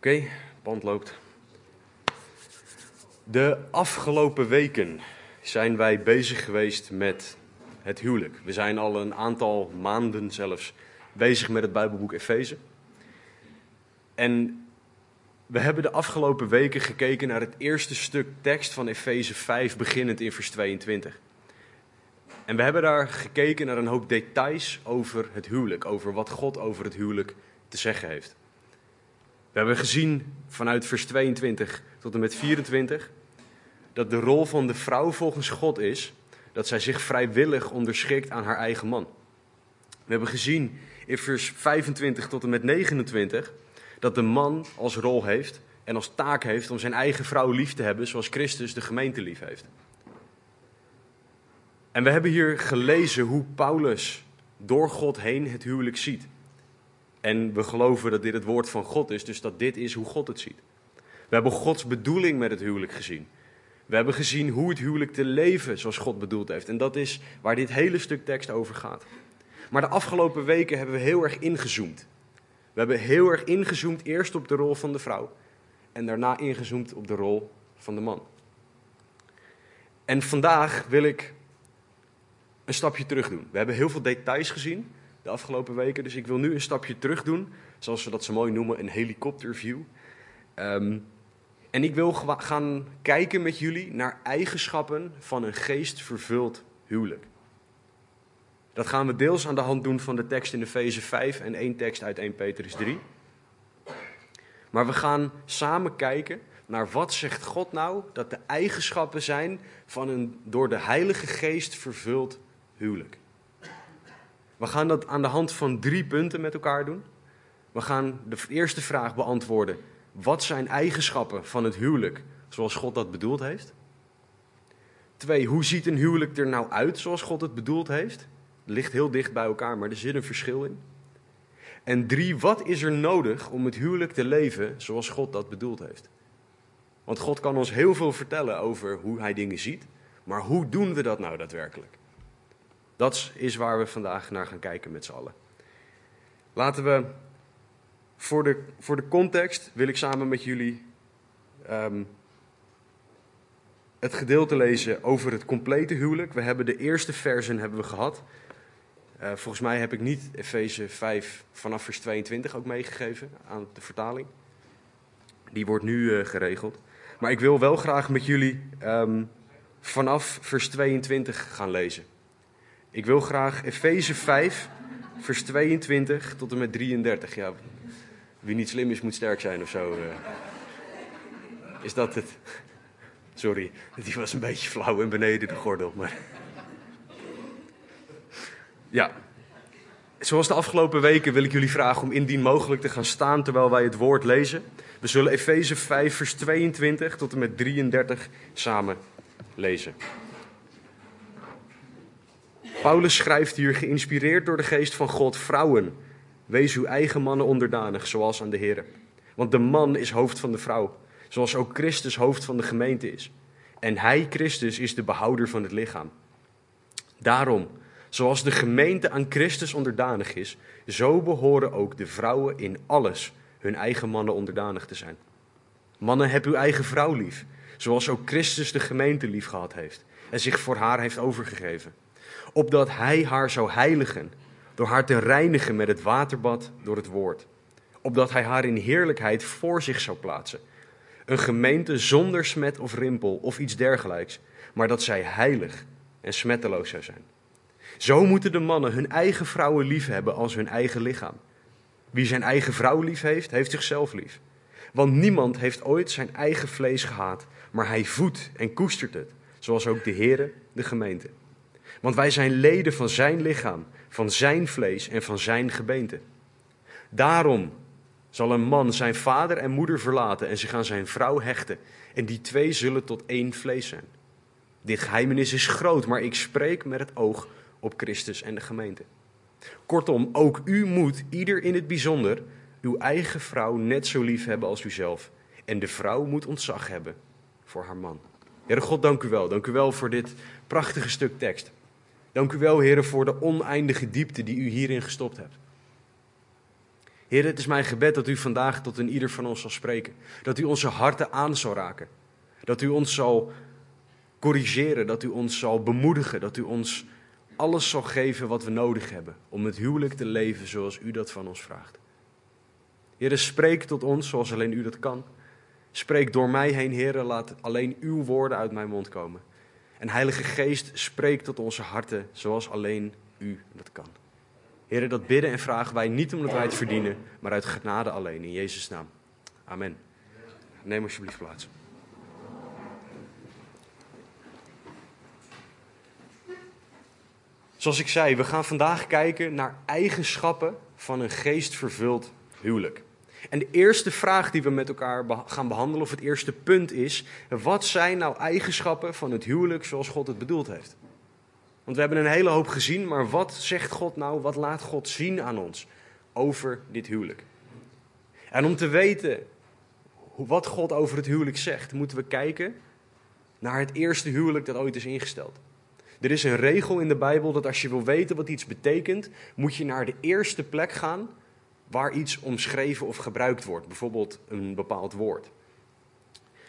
Oké, band loopt. De afgelopen weken zijn wij bezig geweest met het huwelijk. We zijn al een aantal maanden zelfs bezig met het Bijbelboek Efeze. En we hebben de afgelopen weken gekeken naar het eerste stuk tekst van Efeze 5, beginnend in vers 22. En we hebben daar gekeken naar een hoop details over het huwelijk, over wat God over het huwelijk te zeggen heeft. We hebben gezien vanuit vers 22 tot en met 24 dat de rol van de vrouw volgens God is dat zij zich vrijwillig onderschikt aan haar eigen man. We hebben gezien in vers 25 tot en met 29 dat de man als rol heeft en als taak heeft om zijn eigen vrouw lief te hebben zoals Christus de gemeente lief heeft. En we hebben hier gelezen hoe Paulus door God heen het huwelijk ziet. En we geloven dat dit het woord van God is, dus dat dit is hoe God het ziet. We hebben Gods bedoeling met het huwelijk gezien. We hebben gezien hoe het huwelijk te leven zoals God bedoeld heeft. En dat is waar dit hele stuk tekst over gaat. Maar de afgelopen weken hebben we heel erg ingezoomd. We hebben heel erg ingezoomd eerst op de rol van de vrouw en daarna ingezoomd op de rol van de man. En vandaag wil ik een stapje terug doen. We hebben heel veel details gezien de afgelopen weken, dus ik wil nu een stapje terug doen, zoals we dat zo mooi noemen, een helikopterview. Um, en ik wil gaan kijken met jullie naar eigenschappen van een geestvervuld huwelijk. Dat gaan we deels aan de hand doen van de tekst in Efeze 5 en één tekst uit 1 Petrus 3. Maar we gaan samen kijken naar wat zegt God nou dat de eigenschappen zijn van een door de Heilige Geest vervuld huwelijk. We gaan dat aan de hand van drie punten met elkaar doen. We gaan de eerste vraag beantwoorden. Wat zijn eigenschappen van het huwelijk zoals God dat bedoeld heeft? Twee, hoe ziet een huwelijk er nou uit zoals God het bedoeld heeft? Ligt heel dicht bij elkaar, maar er zit een verschil in. En drie, wat is er nodig om het huwelijk te leven zoals God dat bedoeld heeft? Want God kan ons heel veel vertellen over hoe hij dingen ziet, maar hoe doen we dat nou daadwerkelijk? Dat is waar we vandaag naar gaan kijken met z'n allen. Laten we voor de, voor de context wil ik samen met jullie um, het gedeelte lezen over het complete huwelijk. We hebben de eerste versen hebben we gehad. Uh, volgens mij heb ik niet Efeze 5 vanaf vers 22 ook meegegeven aan de vertaling. Die wordt nu uh, geregeld. Maar ik wil wel graag met jullie um, vanaf vers 22 gaan lezen. Ik wil graag Efeze 5, vers 22 tot en met 33. Ja, wie niet slim is, moet sterk zijn of zo. Uh. Is dat het? Sorry, die was een beetje flauw en beneden de gordel. Maar... Ja, zoals de afgelopen weken wil ik jullie vragen om indien mogelijk te gaan staan terwijl wij het woord lezen. We zullen Efeze 5, vers 22 tot en met 33 samen lezen. Paulus schrijft hier, geïnspireerd door de geest van God, vrouwen Wees uw eigen mannen onderdanig, zoals aan de Heer. Want de man is hoofd van de vrouw, zoals ook Christus hoofd van de gemeente is. En hij, Christus, is de behouder van het lichaam. Daarom, zoals de gemeente aan Christus onderdanig is, zo behoren ook de vrouwen in alles hun eigen mannen onderdanig te zijn. Mannen, heb uw eigen vrouw lief, zoals ook Christus de gemeente lief gehad heeft en zich voor haar heeft overgegeven, opdat hij haar zou heiligen door haar te reinigen met het waterbad door het woord, opdat hij haar in heerlijkheid voor zich zou plaatsen. Een gemeente zonder smet of rimpel of iets dergelijks, maar dat zij heilig en smetteloos zou zijn. Zo moeten de mannen hun eigen vrouwen lief hebben als hun eigen lichaam. Wie zijn eigen vrouw lief heeft, heeft zichzelf lief. Want niemand heeft ooit zijn eigen vlees gehaat, maar hij voedt en koestert het, zoals ook de Heere de gemeente. Want wij zijn leden van zijn lichaam van zijn vlees en van zijn gebeente. Daarom zal een man zijn vader en moeder verlaten en zich aan zijn vrouw hechten. En die twee zullen tot één vlees zijn. Dit geheimenis is groot, maar ik spreek met het oog op Christus en de gemeente. Kortom, ook u moet, ieder in het bijzonder, uw eigen vrouw net zo lief hebben als uzelf. En de vrouw moet ontzag hebben voor haar man. Heere God, dank u wel. Dank u wel voor dit prachtige stuk tekst. Dank u wel, heren, voor de oneindige diepte die u hierin gestopt hebt. Heer, het is mijn gebed dat u vandaag tot een ieder van ons zal spreken. Dat u onze harten aan zal raken. Dat u ons zal corrigeren, dat u ons zal bemoedigen, dat u ons alles zal geven wat we nodig hebben om het huwelijk te leven zoals u dat van ons vraagt. Heer, spreek tot ons zoals alleen u dat kan. Spreek door mij heen, Heer, laat alleen uw woorden uit mijn mond komen. En Heilige Geest, spreek tot onze harten zoals alleen u dat kan. Heer, dat bidden en vragen wij niet omdat wij het verdienen, maar uit genade alleen. In Jezus' naam. Amen. Neem alsjeblieft plaats. Zoals ik zei, we gaan vandaag kijken naar eigenschappen van een geestvervuld huwelijk. En de eerste vraag die we met elkaar gaan behandelen, of het eerste punt is: wat zijn nou eigenschappen van het huwelijk zoals God het bedoeld heeft? Want we hebben een hele hoop gezien, maar wat zegt God nou, wat laat God zien aan ons over dit huwelijk? En om te weten wat God over het huwelijk zegt, moeten we kijken naar het eerste huwelijk dat ooit is ingesteld. Er is een regel in de Bijbel dat als je wil weten wat iets betekent, moet je naar de eerste plek gaan waar iets omschreven of gebruikt wordt, bijvoorbeeld een bepaald woord.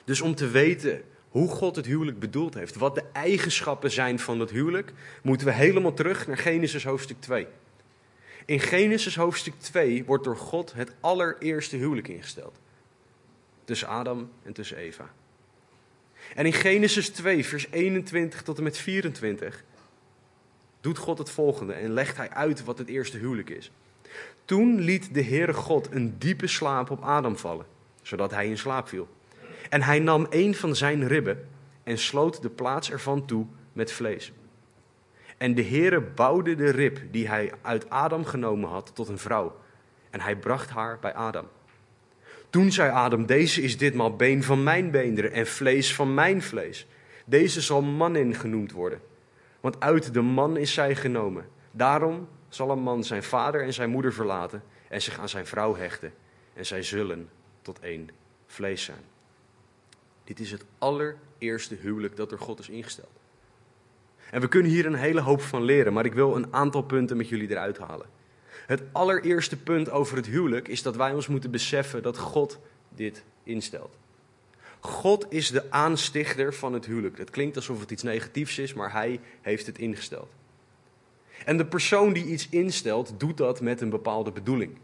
Dus om te weten hoe God het huwelijk bedoeld heeft, wat de eigenschappen zijn van dat huwelijk, moeten we helemaal terug naar Genesis hoofdstuk 2. In Genesis hoofdstuk 2 wordt door God het allereerste huwelijk ingesteld. Tussen Adam en tussen Eva. En in Genesis 2, vers 21 tot en met 24, doet God het volgende en legt hij uit wat het eerste huwelijk is. Toen liet de Heere God een diepe slaap op Adam vallen, zodat hij in slaap viel. En hij nam een van zijn ribben en sloot de plaats ervan toe met vlees. En de Heere bouwde de rib die hij uit Adam genomen had tot een vrouw. En hij bracht haar bij Adam. Toen zei Adam, deze is ditmaal been van mijn beenderen en vlees van mijn vlees. Deze zal manin genoemd worden, want uit de man is zij genomen. Daarom zal een man zijn vader en zijn moeder verlaten en zich aan zijn vrouw hechten. En zij zullen tot één vlees zijn. Dit is het allereerste huwelijk dat door God is ingesteld. En we kunnen hier een hele hoop van leren, maar ik wil een aantal punten met jullie eruit halen. Het allereerste punt over het huwelijk is dat wij ons moeten beseffen dat God dit instelt. God is de aanstichter van het huwelijk. Het klinkt alsof het iets negatiefs is, maar hij heeft het ingesteld. En de persoon die iets instelt, doet dat met een bepaalde bedoeling.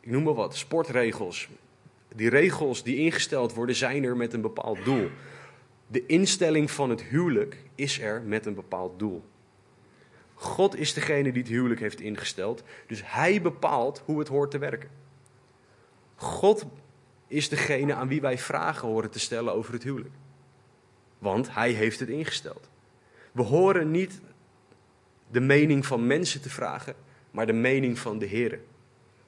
Ik noem maar wat, sportregels. Die regels die ingesteld worden, zijn er met een bepaald doel. De instelling van het huwelijk is er met een bepaald doel. God is degene die het huwelijk heeft ingesteld, dus hij bepaalt hoe het hoort te werken. God is degene aan wie wij vragen horen te stellen over het huwelijk. Want hij heeft het ingesteld. We horen niet de mening van mensen te vragen, maar de mening van de Heer.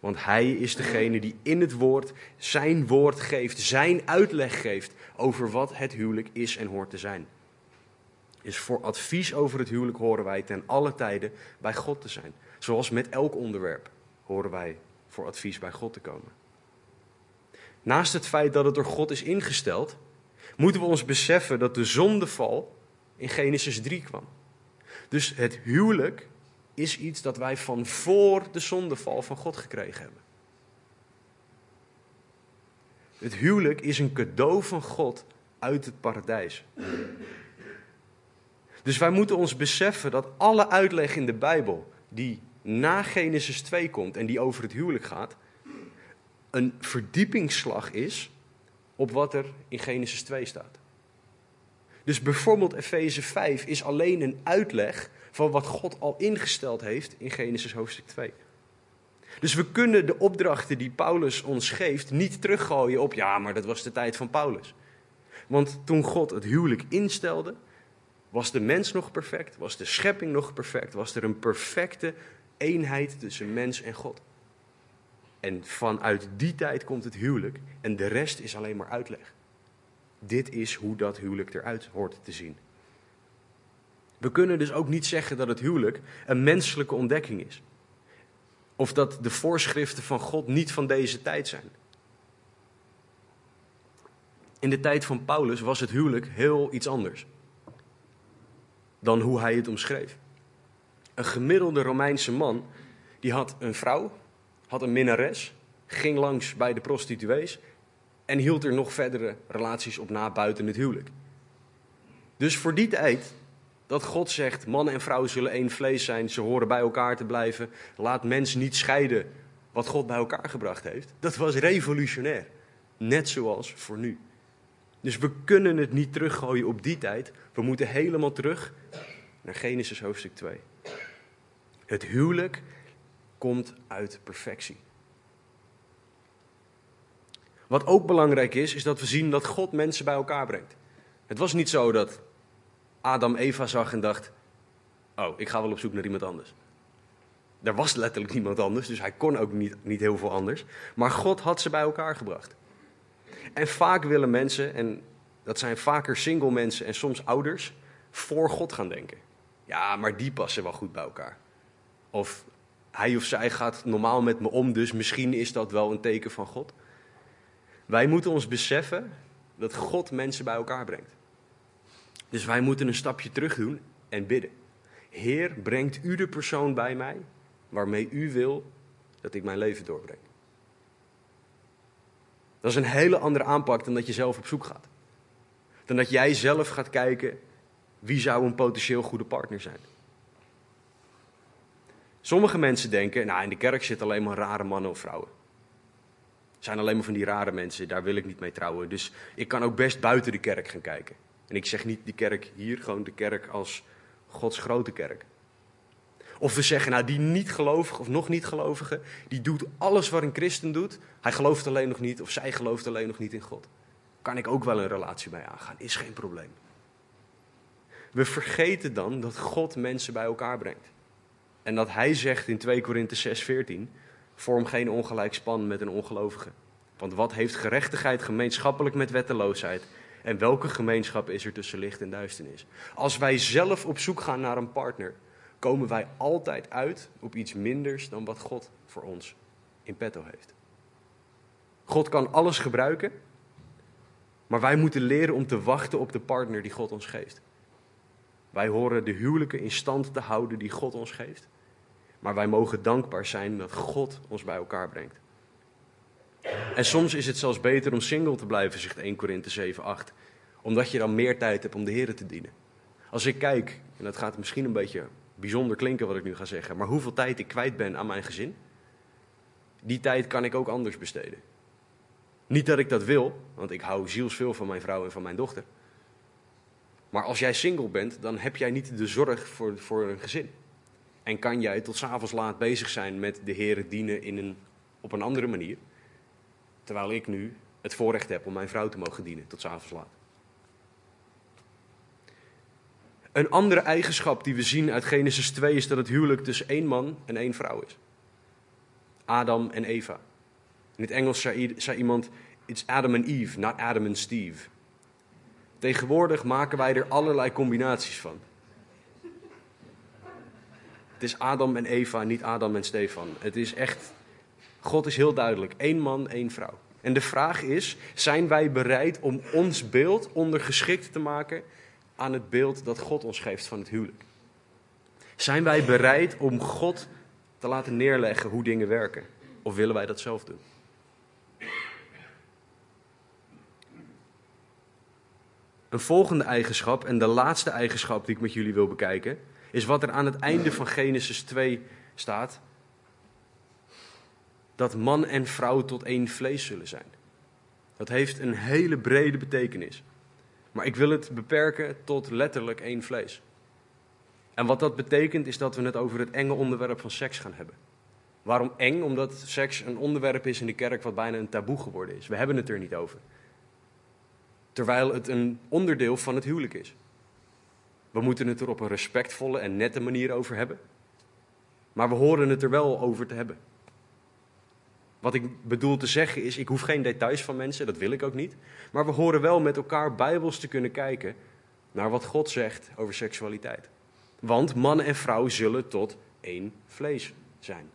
Want hij is degene die in het woord zijn woord geeft, zijn uitleg geeft over wat het huwelijk is en hoort te zijn. Dus voor advies over het huwelijk horen wij ten alle tijden bij God te zijn. Zoals met elk onderwerp horen wij voor advies bij God te komen. Naast het feit dat het door God is ingesteld, moeten we ons beseffen dat de zondeval in Genesis 3 kwam. Dus het huwelijk is iets dat wij van voor de zondeval van God gekregen hebben. Het huwelijk is een cadeau van God uit het paradijs. Dus wij moeten ons beseffen dat alle uitleg in de Bijbel die na Genesis 2 komt en die over het huwelijk gaat, een verdiepingsslag is op wat er in Genesis 2 staat. Dus bijvoorbeeld Efeze 5 is alleen een uitleg van wat God al ingesteld heeft in Genesis hoofdstuk 2. Dus we kunnen de opdrachten die Paulus ons geeft niet teruggooien op ja, maar dat was de tijd van Paulus. Want toen God het huwelijk instelde, was de mens nog perfect? Was de schepping nog perfect? Was er een perfecte eenheid tussen mens en God? En vanuit die tijd komt het huwelijk en de rest is alleen maar uitleg. Dit is hoe dat huwelijk eruit hoort te zien. We kunnen dus ook niet zeggen dat het huwelijk een menselijke ontdekking is. Of dat de voorschriften van God niet van deze tijd zijn. In de tijd van Paulus was het huwelijk heel iets anders dan hoe hij het omschreef. Een gemiddelde Romeinse man die had een vrouw had een minnares, ging langs bij de prostituees en hield er nog verdere relaties op na buiten het huwelijk. Dus voor die tijd dat God zegt, man en vrouw zullen één vlees zijn, ze horen bij elkaar te blijven, laat mens niet scheiden wat God bij elkaar gebracht heeft, dat was revolutionair. Net zoals voor nu. Dus we kunnen het niet teruggooien op die tijd. We moeten helemaal terug naar Genesis hoofdstuk 2. Het huwelijk komt uit perfectie. Wat ook belangrijk is, is dat we zien dat God mensen bij elkaar brengt. Het was niet zo dat Adam Eva zag en dacht: Oh, ik ga wel op zoek naar iemand anders. Er was letterlijk niemand anders, dus hij kon ook niet, niet heel veel anders. Maar God had ze bij elkaar gebracht. En vaak willen mensen, en dat zijn vaker single mensen en soms ouders, voor God gaan denken. Ja, maar die passen wel goed bij elkaar. Of hij of zij gaat normaal met me om, dus misschien is dat wel een teken van God. Wij moeten ons beseffen dat God mensen bij elkaar brengt. Dus wij moeten een stapje terug doen en bidden. Heer, brengt u de persoon bij mij waarmee u wil dat ik mijn leven doorbreng. Dat is een hele andere aanpak dan dat je zelf op zoek gaat. Dan dat jij zelf gaat kijken wie zou een potentieel goede partner zijn. Sommige mensen denken, nou in de kerk zitten alleen maar rare mannen of vrouwen. Zijn alleen maar van die rare mensen, daar wil ik niet mee trouwen. Dus ik kan ook best buiten de kerk gaan kijken. En ik zeg niet de kerk hier, gewoon de kerk als Gods grote kerk. Of we zeggen, nou die niet-gelovige of nog niet-gelovige, die doet alles wat een christen doet. Hij gelooft alleen nog niet of zij gelooft alleen nog niet in God. Kan ik ook wel een relatie bij aangaan, is geen probleem. We vergeten dan dat God mensen bij elkaar brengt. En dat hij zegt in 2 Korinthe 6:14, vorm geen ongelijk span met een ongelovige. Want wat heeft gerechtigheid gemeenschappelijk met wetteloosheid? En welke gemeenschap is er tussen licht en duisternis? Als wij zelf op zoek gaan naar een partner, komen wij altijd uit op iets minders dan wat God voor ons in petto heeft. God kan alles gebruiken, maar wij moeten leren om te wachten op de partner die God ons geeft. Wij horen de huwelijken in stand te houden die God ons geeft. Maar wij mogen dankbaar zijn dat God ons bij elkaar brengt. En soms is het zelfs beter om single te blijven, zegt 1 Korinthe 7, 8. Omdat je dan meer tijd hebt om de Heer te dienen. Als ik kijk, en dat gaat misschien een beetje bijzonder klinken wat ik nu ga zeggen, maar hoeveel tijd ik kwijt ben aan mijn gezin, die tijd kan ik ook anders besteden. Niet dat ik dat wil, want ik hou zielsveel van mijn vrouw en van mijn dochter. Maar als jij single bent, dan heb jij niet de zorg voor, voor een gezin. En kan jij tot s'avonds laat bezig zijn met de Heer dienen in een, op een andere manier. Terwijl ik nu het voorrecht heb om mijn vrouw te mogen dienen tot s'avonds laat. Een andere eigenschap die we zien uit Genesis 2 is dat het huwelijk tussen één man en één vrouw is. Adam en Eva. In het Engels zei iemand: It's Adam and Eve, not Adam and Steve. Tegenwoordig maken wij er allerlei combinaties van. Het is Adam en Eva, niet Adam en Stefan. Het is echt, God is heel duidelijk. één man, één vrouw. En de vraag is, zijn wij bereid om ons beeld ondergeschikt te maken aan het beeld dat God ons geeft van het huwelijk? Zijn wij bereid om God te laten neerleggen hoe dingen werken? Of willen wij dat zelf doen? Een volgende eigenschap, en de laatste eigenschap die ik met jullie wil bekijken, is wat er aan het einde van Genesis 2 staat. Dat man en vrouw tot één vlees zullen zijn. Dat heeft een hele brede betekenis. Maar ik wil het beperken tot letterlijk één vlees. En wat dat betekent is dat we het over het enge onderwerp van seks gaan hebben. Waarom eng? Omdat seks een onderwerp is in de kerk wat bijna een taboe geworden is. We hebben het er niet over. Terwijl het een onderdeel van het huwelijk is. We moeten het er op een respectvolle en nette manier over hebben. Maar we horen het er wel over te hebben. Wat ik bedoel te zeggen is, ik hoef geen details van mensen, dat wil ik ook niet. Maar we horen wel met elkaar bijbels te kunnen kijken naar wat God zegt over seksualiteit. Want man en vrouw zullen tot één vlees zijn.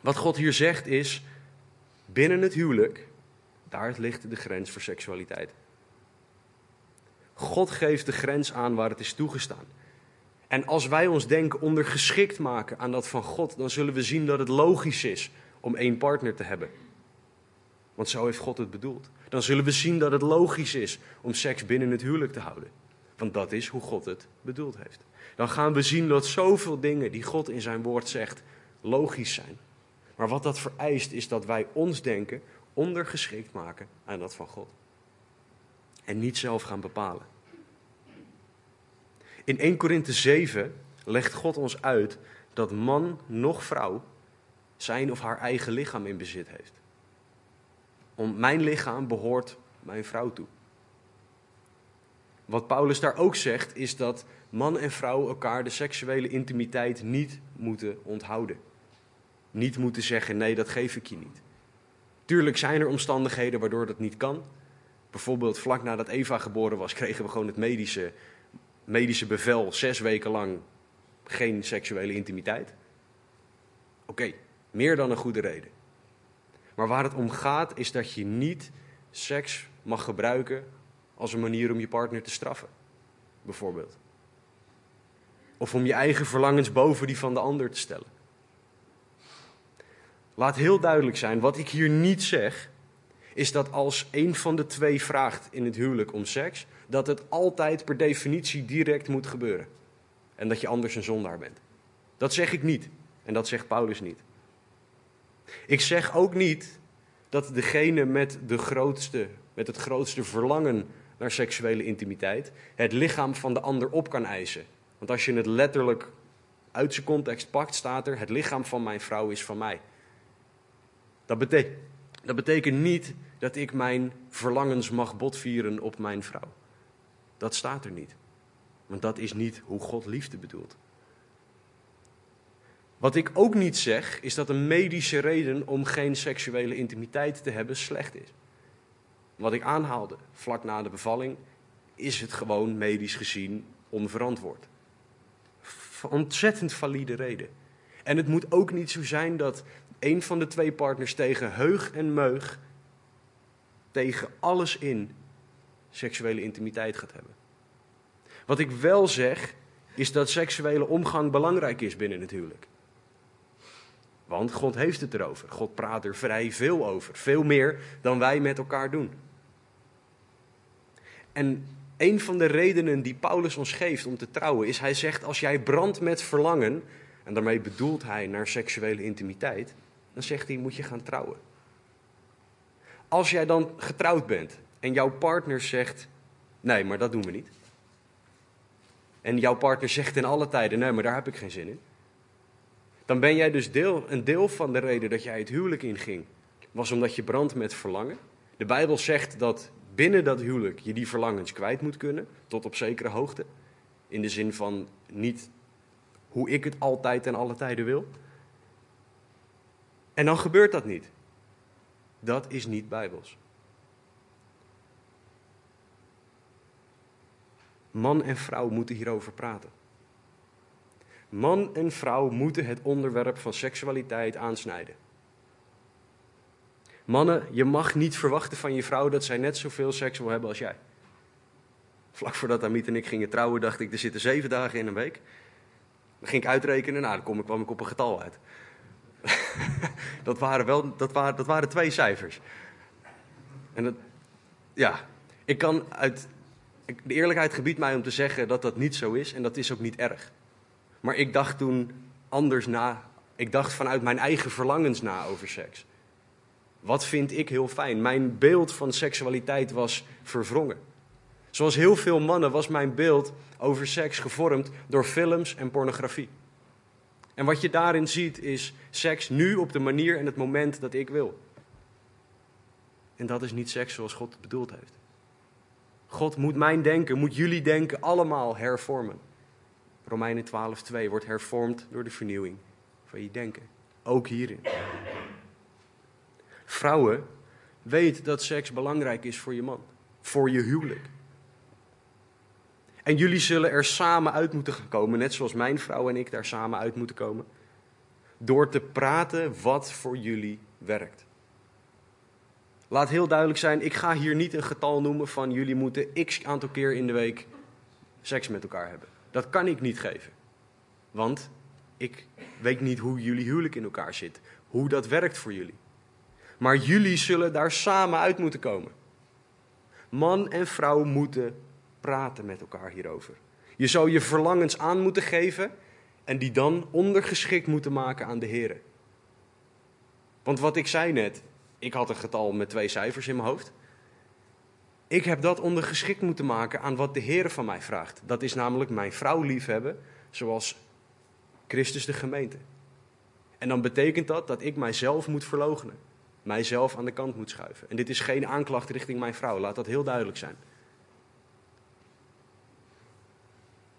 Wat God hier zegt is, binnen het huwelijk, daar ligt de grens voor seksualiteit. God geeft de grens aan waar het is toegestaan. En als wij ons denken ondergeschikt maken aan dat van God, dan zullen we zien dat het logisch is om één partner te hebben. Want zo heeft God het bedoeld. Dan zullen we zien dat het logisch is om seks binnen het huwelijk te houden. Want dat is hoe God het bedoeld heeft. Dan gaan we zien dat zoveel dingen die God in zijn woord zegt logisch zijn. Maar wat dat vereist is dat wij ons denken ondergeschikt maken aan dat van God. En niet zelf gaan bepalen. In 1 Korinthe 7 legt God ons uit dat man noch vrouw zijn of haar eigen lichaam in bezit heeft. Om mijn lichaam behoort mijn vrouw toe. Wat Paulus daar ook zegt, is dat man en vrouw elkaar de seksuele intimiteit niet moeten onthouden. Niet moeten zeggen: nee, dat geef ik je niet. Tuurlijk zijn er omstandigheden waardoor dat niet kan. Bijvoorbeeld vlak nadat Eva geboren was, kregen we gewoon het medische, medische bevel zes weken lang geen seksuele intimiteit. Oké, meer dan een goede reden. Maar waar het om gaat is dat je niet seks mag gebruiken als een manier om je partner te straffen, bijvoorbeeld. Of om je eigen verlangens boven die van de ander te stellen. Laat heel duidelijk zijn, wat ik hier niet zeg, is dat als een van de twee vraagt in het huwelijk om seks, dat het altijd per definitie direct moet gebeuren. En dat je anders een zondaar bent. Dat zeg ik niet. En dat zegt Paulus niet. Ik zeg ook niet dat degene met, de grootste, met het grootste verlangen naar seksuele intimiteit het lichaam van de ander op kan eisen. Want als je het letterlijk uit zijn context pakt, staat er: Het lichaam van mijn vrouw is van mij. Dat betekent, dat betekent niet dat ik mijn verlangens mag botvieren op mijn vrouw. Dat staat er niet. Want dat is niet hoe God liefde bedoelt. Wat ik ook niet zeg, is dat een medische reden om geen seksuele intimiteit te hebben slecht is. Wat ik aanhaalde vlak na de bevalling, is het gewoon medisch gezien onverantwoord. Ontzettend valide reden. En het moet ook niet zo zijn dat een van de twee partners tegen heug en meug, tegen alles in, seksuele intimiteit gaat hebben. Wat ik wel zeg, is dat seksuele omgang belangrijk is binnen het huwelijk. Want God heeft het erover. God praat er vrij veel over. Veel meer dan wij met elkaar doen. En een van de redenen die Paulus ons geeft om te trouwen is: hij zegt: als jij brandt met verlangen, en daarmee bedoelt hij naar seksuele intimiteit, dan zegt hij: moet je gaan trouwen. Als jij dan getrouwd bent en jouw partner zegt: nee, maar dat doen we niet. En jouw partner zegt in alle tijden: nee, maar daar heb ik geen zin in dan ben jij dus deel, een deel van de reden dat jij het huwelijk inging, was omdat je brandt met verlangen. De Bijbel zegt dat binnen dat huwelijk je die verlangens kwijt moet kunnen, tot op zekere hoogte. In de zin van niet hoe ik het altijd en alle tijden wil. En dan gebeurt dat niet. Dat is niet bijbels. Man en vrouw moeten hierover praten. Man en vrouw moeten het onderwerp van seksualiteit aansnijden. Mannen, je mag niet verwachten van je vrouw dat zij net zoveel seks wil hebben als jij. Vlak voordat Amit en ik gingen trouwen, dacht ik, er zitten zeven dagen in een week. Dan ging ik uitrekenen, nou, dan kwam ik op een getal uit. dat, waren wel, dat, waren, dat waren twee cijfers. En dat, ja, ik kan uit. De eerlijkheid gebiedt mij om te zeggen dat dat niet zo is en dat is ook niet erg. Maar ik dacht toen anders na. Ik dacht vanuit mijn eigen verlangens na over seks. Wat vind ik heel fijn? Mijn beeld van seksualiteit was verwrongen. Zoals heel veel mannen was mijn beeld over seks gevormd door films en pornografie. En wat je daarin ziet is seks nu op de manier en het moment dat ik wil. En dat is niet seks zoals God het bedoeld heeft. God moet mijn denken, moet jullie denken allemaal hervormen. Romeinen 12:2 wordt hervormd door de vernieuwing van je denken. Ook hierin. Vrouwen, weet dat seks belangrijk is voor je man, voor je huwelijk. En jullie zullen er samen uit moeten komen, net zoals mijn vrouw en ik daar samen uit moeten komen. Door te praten wat voor jullie werkt. Laat heel duidelijk zijn, ik ga hier niet een getal noemen van jullie moeten x aantal keer in de week seks met elkaar hebben. Dat kan ik niet geven. Want ik weet niet hoe jullie huwelijk in elkaar zit, hoe dat werkt voor jullie. Maar jullie zullen daar samen uit moeten komen. Man en vrouw moeten praten met elkaar hierover. Je zou je verlangens aan moeten geven en die dan ondergeschikt moeten maken aan de Heer. Want wat ik zei net, ik had een getal met twee cijfers in mijn hoofd. Ik heb dat ondergeschikt moeten maken aan wat de Heer van mij vraagt. Dat is namelijk mijn vrouw liefhebben, zoals Christus de gemeente. En dan betekent dat dat ik mijzelf moet verloochenen. Mijzelf aan de kant moet schuiven. En dit is geen aanklacht richting mijn vrouw, laat dat heel duidelijk zijn.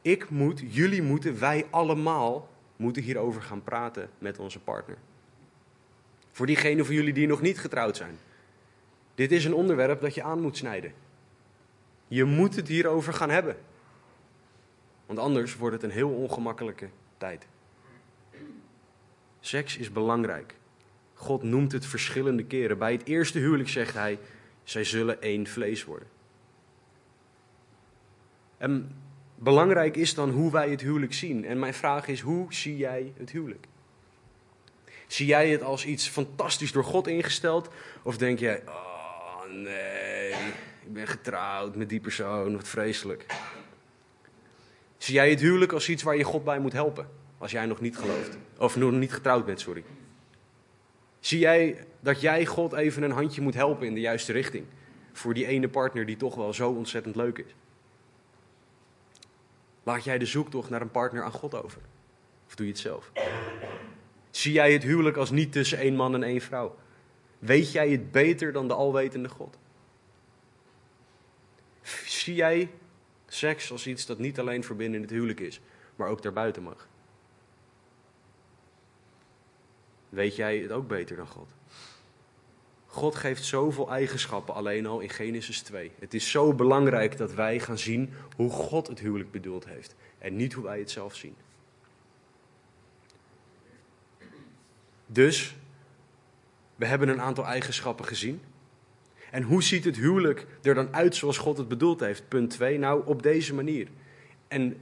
Ik moet, jullie moeten, wij allemaal moeten hierover gaan praten met onze partner. Voor diegenen van jullie die nog niet getrouwd zijn. Dit is een onderwerp dat je aan moet snijden. Je moet het hierover gaan hebben. Want anders wordt het een heel ongemakkelijke tijd. Seks is belangrijk. God noemt het verschillende keren. Bij het eerste huwelijk zegt hij: zij zullen één vlees worden. En belangrijk is dan hoe wij het huwelijk zien. En mijn vraag is: hoe zie jij het huwelijk? Zie jij het als iets fantastisch door God ingesteld? Of denk jij: oh nee, ik ben getrouwd met die persoon, wat vreselijk. Zie jij het huwelijk als iets waar je God bij moet helpen? Als jij nog niet gelooft. Of nog niet getrouwd bent, sorry. Zie jij dat jij God even een handje moet helpen in de juiste richting? Voor die ene partner die toch wel zo ontzettend leuk is. Laat jij de zoektocht naar een partner aan God over? Of doe je het zelf? Zie jij het huwelijk als niet tussen één man en één vrouw? Weet jij het beter dan de alwetende God? Zie jij seks als iets dat niet alleen voor binnen het huwelijk is, maar ook daarbuiten mag? Weet jij het ook beter dan God? God geeft zoveel eigenschappen alleen al in Genesis 2. Het is zo belangrijk dat wij gaan zien hoe God het huwelijk bedoeld heeft en niet hoe wij het zelf zien. Dus, we hebben een aantal eigenschappen gezien. En hoe ziet het huwelijk er dan uit zoals God het bedoeld heeft? Punt 2, nou op deze manier. En,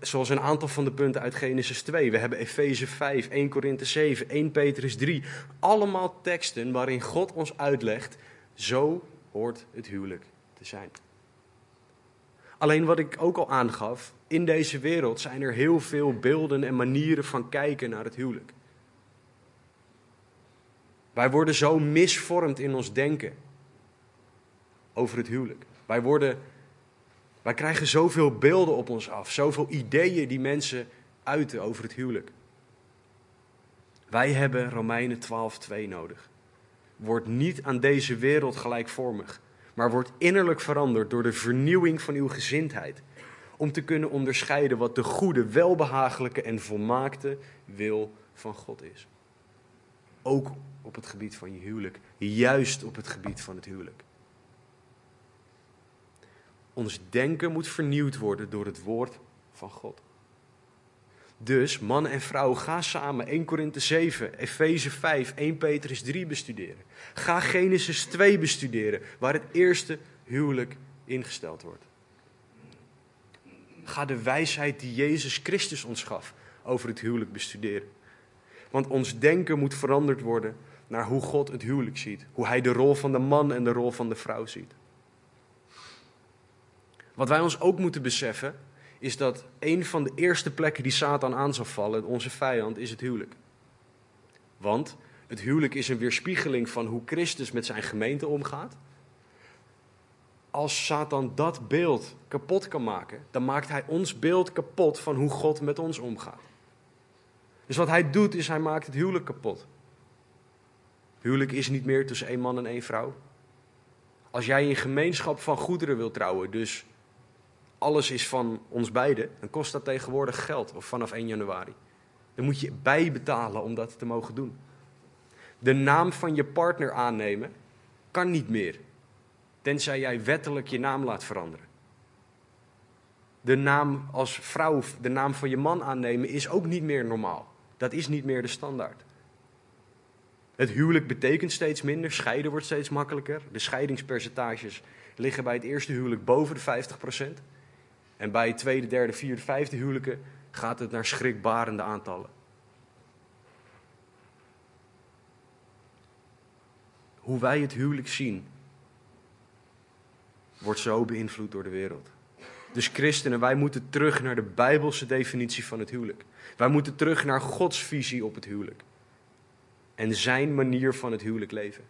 zoals een aantal van de punten uit Genesis 2. We hebben Efeze 5, 1 Korinthe 7, 1 Petrus 3. Allemaal teksten waarin God ons uitlegt, zo hoort het huwelijk te zijn. Alleen wat ik ook al aangaf, in deze wereld zijn er heel veel beelden en manieren van kijken naar het huwelijk. Wij worden zo misvormd in ons denken over het huwelijk. Wij, worden, wij krijgen zoveel beelden op ons af, zoveel ideeën die mensen uiten over het huwelijk. Wij hebben Romeinen 12:2 nodig. Word niet aan deze wereld gelijkvormig, maar word innerlijk veranderd door de vernieuwing van uw gezindheid, om te kunnen onderscheiden wat de goede, welbehagelijke en volmaakte wil van God is. Ook op het gebied van je huwelijk. Juist op het gebied van het huwelijk. Ons denken moet vernieuwd worden door het woord van God. Dus man en vrouw, ga samen 1 Korinthe 7, Efeze 5, 1 Petrus 3 bestuderen. Ga Genesis 2 bestuderen, waar het eerste huwelijk ingesteld wordt. Ga de wijsheid die Jezus Christus ons gaf over het huwelijk bestuderen. Want ons denken moet veranderd worden naar hoe God het huwelijk ziet. Hoe hij de rol van de man en de rol van de vrouw ziet. Wat wij ons ook moeten beseffen, is dat een van de eerste plekken die Satan aan zal vallen, onze vijand, is het huwelijk. Want het huwelijk is een weerspiegeling van hoe Christus met zijn gemeente omgaat. Als Satan dat beeld kapot kan maken, dan maakt hij ons beeld kapot van hoe God met ons omgaat. Dus wat hij doet, is hij maakt het huwelijk kapot. Huwelijk is niet meer tussen één man en één vrouw. Als jij in gemeenschap van goederen wilt trouwen, dus alles is van ons beiden, dan kost dat tegenwoordig geld, of vanaf 1 januari. Dan moet je bijbetalen om dat te mogen doen. De naam van je partner aannemen kan niet meer, tenzij jij wettelijk je naam laat veranderen. De naam als vrouw, de naam van je man aannemen is ook niet meer normaal. Dat is niet meer de standaard. Het huwelijk betekent steeds minder, scheiden wordt steeds makkelijker. De scheidingspercentages liggen bij het eerste huwelijk boven de 50%. En bij tweede, derde, vierde, vijfde huwelijken gaat het naar schrikbarende aantallen. Hoe wij het huwelijk zien, wordt zo beïnvloed door de wereld. Dus christenen, wij moeten terug naar de bijbelse definitie van het huwelijk. Wij moeten terug naar Gods visie op het huwelijk. En zijn manier van het huwelijk leven.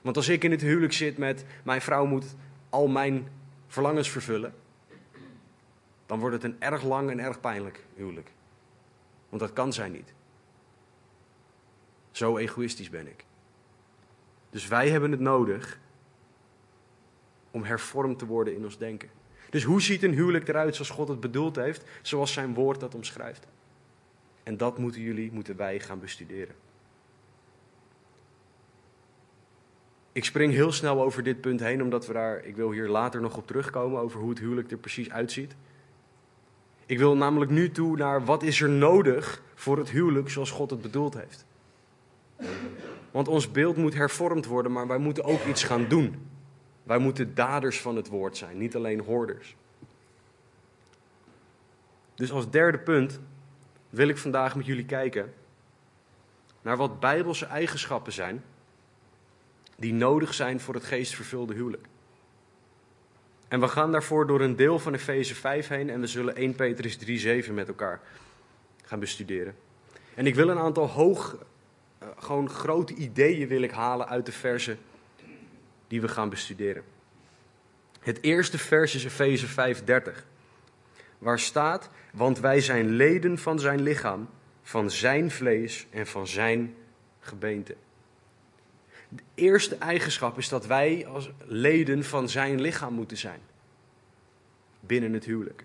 Want als ik in het huwelijk zit met mijn vrouw moet al mijn verlangens vervullen, dan wordt het een erg lang en erg pijnlijk huwelijk. Want dat kan zij niet. Zo egoïstisch ben ik. Dus wij hebben het nodig om hervormd te worden in ons denken. Dus hoe ziet een huwelijk eruit zoals God het bedoeld heeft, zoals zijn woord dat omschrijft? En dat moeten jullie, moeten wij gaan bestuderen. Ik spring heel snel over dit punt heen, omdat we daar, ik wil hier later nog op terugkomen, over hoe het huwelijk er precies uitziet. Ik wil namelijk nu toe naar wat is er nodig voor het huwelijk zoals God het bedoeld heeft. Want ons beeld moet hervormd worden, maar wij moeten ook iets gaan doen. Wij moeten daders van het woord zijn, niet alleen hoorders. Dus als derde punt wil ik vandaag met jullie kijken naar wat bijbelse eigenschappen zijn die nodig zijn voor het geestvervulde huwelijk. En we gaan daarvoor door een deel van Efeze 5 heen en we zullen 1 Petrus 3:7 met elkaar gaan bestuderen. En ik wil een aantal hoog, uh, gewoon grote ideeën wil ik halen uit de versen die we gaan bestuderen. Het eerste vers is Efeze 5:30, waar staat: "Want wij zijn leden van zijn lichaam, van zijn vlees en van zijn gebeente." De eerste eigenschap is dat wij als leden van zijn lichaam moeten zijn. Binnen het huwelijk.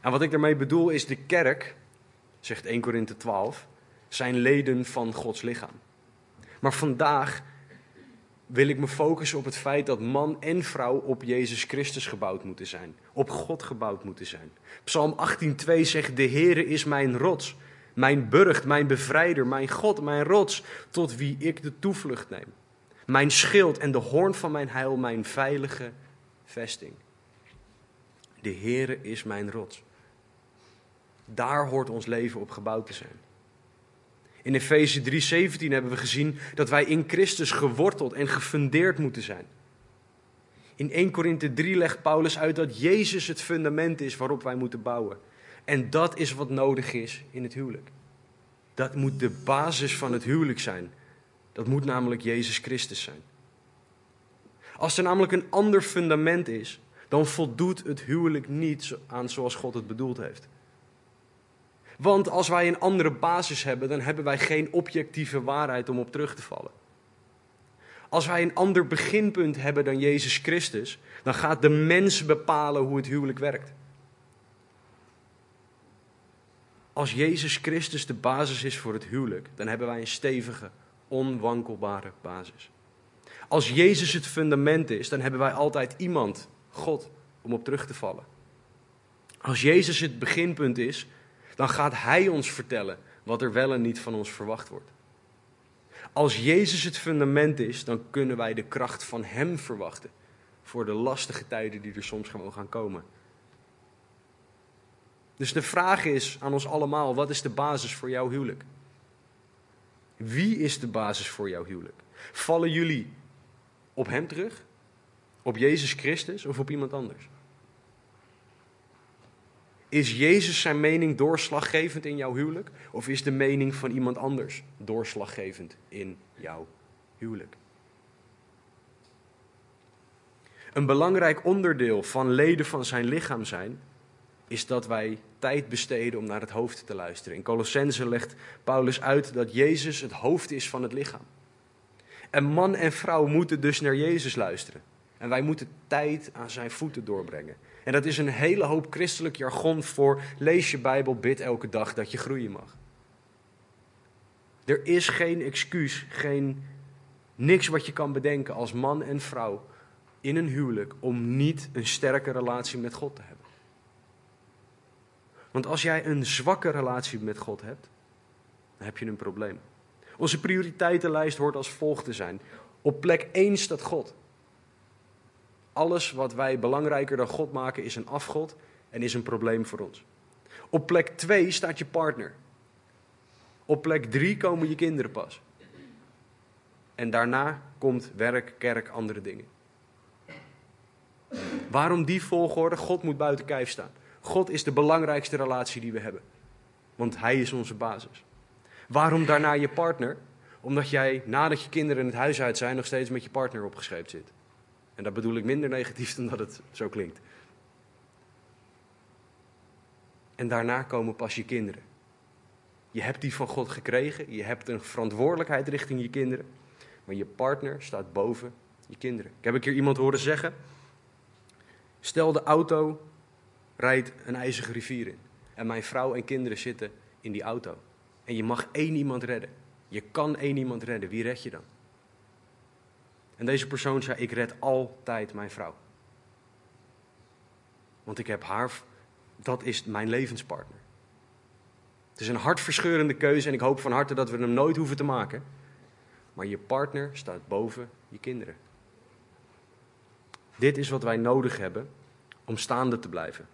En wat ik daarmee bedoel is de kerk, zegt 1 Korinthe 12, zijn leden van Gods lichaam. Maar vandaag wil ik me focussen op het feit dat man en vrouw op Jezus Christus gebouwd moeten zijn. Op God gebouwd moeten zijn. Psalm 18:2 zegt: De Heere is mijn rots mijn burcht, mijn bevrijder, mijn God, mijn rots, tot wie ik de toevlucht neem. Mijn schild en de hoorn van mijn heil, mijn veilige vesting. De Heere is mijn rots. Daar hoort ons leven op gebouwd te zijn. In Efeze 3:17 hebben we gezien dat wij in Christus geworteld en gefundeerd moeten zijn. In 1 Korinthe 3 legt Paulus uit dat Jezus het fundament is waarop wij moeten bouwen. En dat is wat nodig is in het huwelijk. Dat moet de basis van het huwelijk zijn. Dat moet namelijk Jezus Christus zijn. Als er namelijk een ander fundament is, dan voldoet het huwelijk niet aan zoals God het bedoeld heeft. Want als wij een andere basis hebben, dan hebben wij geen objectieve waarheid om op terug te vallen. Als wij een ander beginpunt hebben dan Jezus Christus, dan gaat de mens bepalen hoe het huwelijk werkt. Als Jezus Christus de basis is voor het huwelijk, dan hebben wij een stevige, onwankelbare basis. Als Jezus het fundament is, dan hebben wij altijd iemand, God, om op terug te vallen. Als Jezus het beginpunt is, dan gaat Hij ons vertellen wat er wel en niet van ons verwacht wordt. Als Jezus het fundament is, dan kunnen wij de kracht van Hem verwachten voor de lastige tijden die er soms gewoon gaan komen. Dus de vraag is aan ons allemaal: wat is de basis voor jouw huwelijk? Wie is de basis voor jouw huwelijk? Vallen jullie op Hem terug? Op Jezus Christus of op iemand anders? Is Jezus zijn mening doorslaggevend in jouw huwelijk? Of is de mening van iemand anders doorslaggevend in jouw huwelijk? Een belangrijk onderdeel van leden van zijn lichaam zijn, is dat wij tijd besteden om naar het hoofd te luisteren. In Colossense legt Paulus uit dat Jezus het hoofd is van het lichaam. En man en vrouw moeten dus naar Jezus luisteren. En wij moeten tijd aan zijn voeten doorbrengen. En dat is een hele hoop christelijk jargon voor lees je Bijbel, bid elke dag dat je groeien mag. Er is geen excuus, geen niks wat je kan bedenken als man en vrouw in een huwelijk om niet een sterke relatie met God te hebben. Want als jij een zwakke relatie met God hebt, dan heb je een probleem. Onze prioriteitenlijst hoort als volgt te zijn. Op plek 1 staat God. Alles wat wij belangrijker dan God maken is een afgod. en is een probleem voor ons. Op plek 2 staat je partner. Op plek 3 komen je kinderen pas. En daarna komt werk, kerk, andere dingen. Waarom die volgorde? God moet buiten kijf staan. God is de belangrijkste relatie die we hebben. Want Hij is onze basis. Waarom daarna je partner? Omdat jij nadat je kinderen het huis uit zijn nog steeds met je partner opgescheept zit. En dat bedoel ik minder negatief dan dat het zo klinkt. En daarna komen pas je kinderen. Je hebt die van God gekregen, je hebt een verantwoordelijkheid richting je kinderen. Maar je partner staat boven je kinderen. Ik heb een keer iemand horen zeggen: Stel de auto rijdt een ijzige rivier in. En mijn vrouw en kinderen zitten in die auto. En je mag één iemand redden. Je kan één iemand redden. Wie red je dan? En deze persoon zei: Ik red altijd mijn vrouw. Want ik heb haar, dat is mijn levenspartner. Het is een hartverscheurende keuze en ik hoop van harte dat we hem nooit hoeven te maken. Maar je partner staat boven je kinderen. Dit is wat wij nodig hebben om staande te blijven.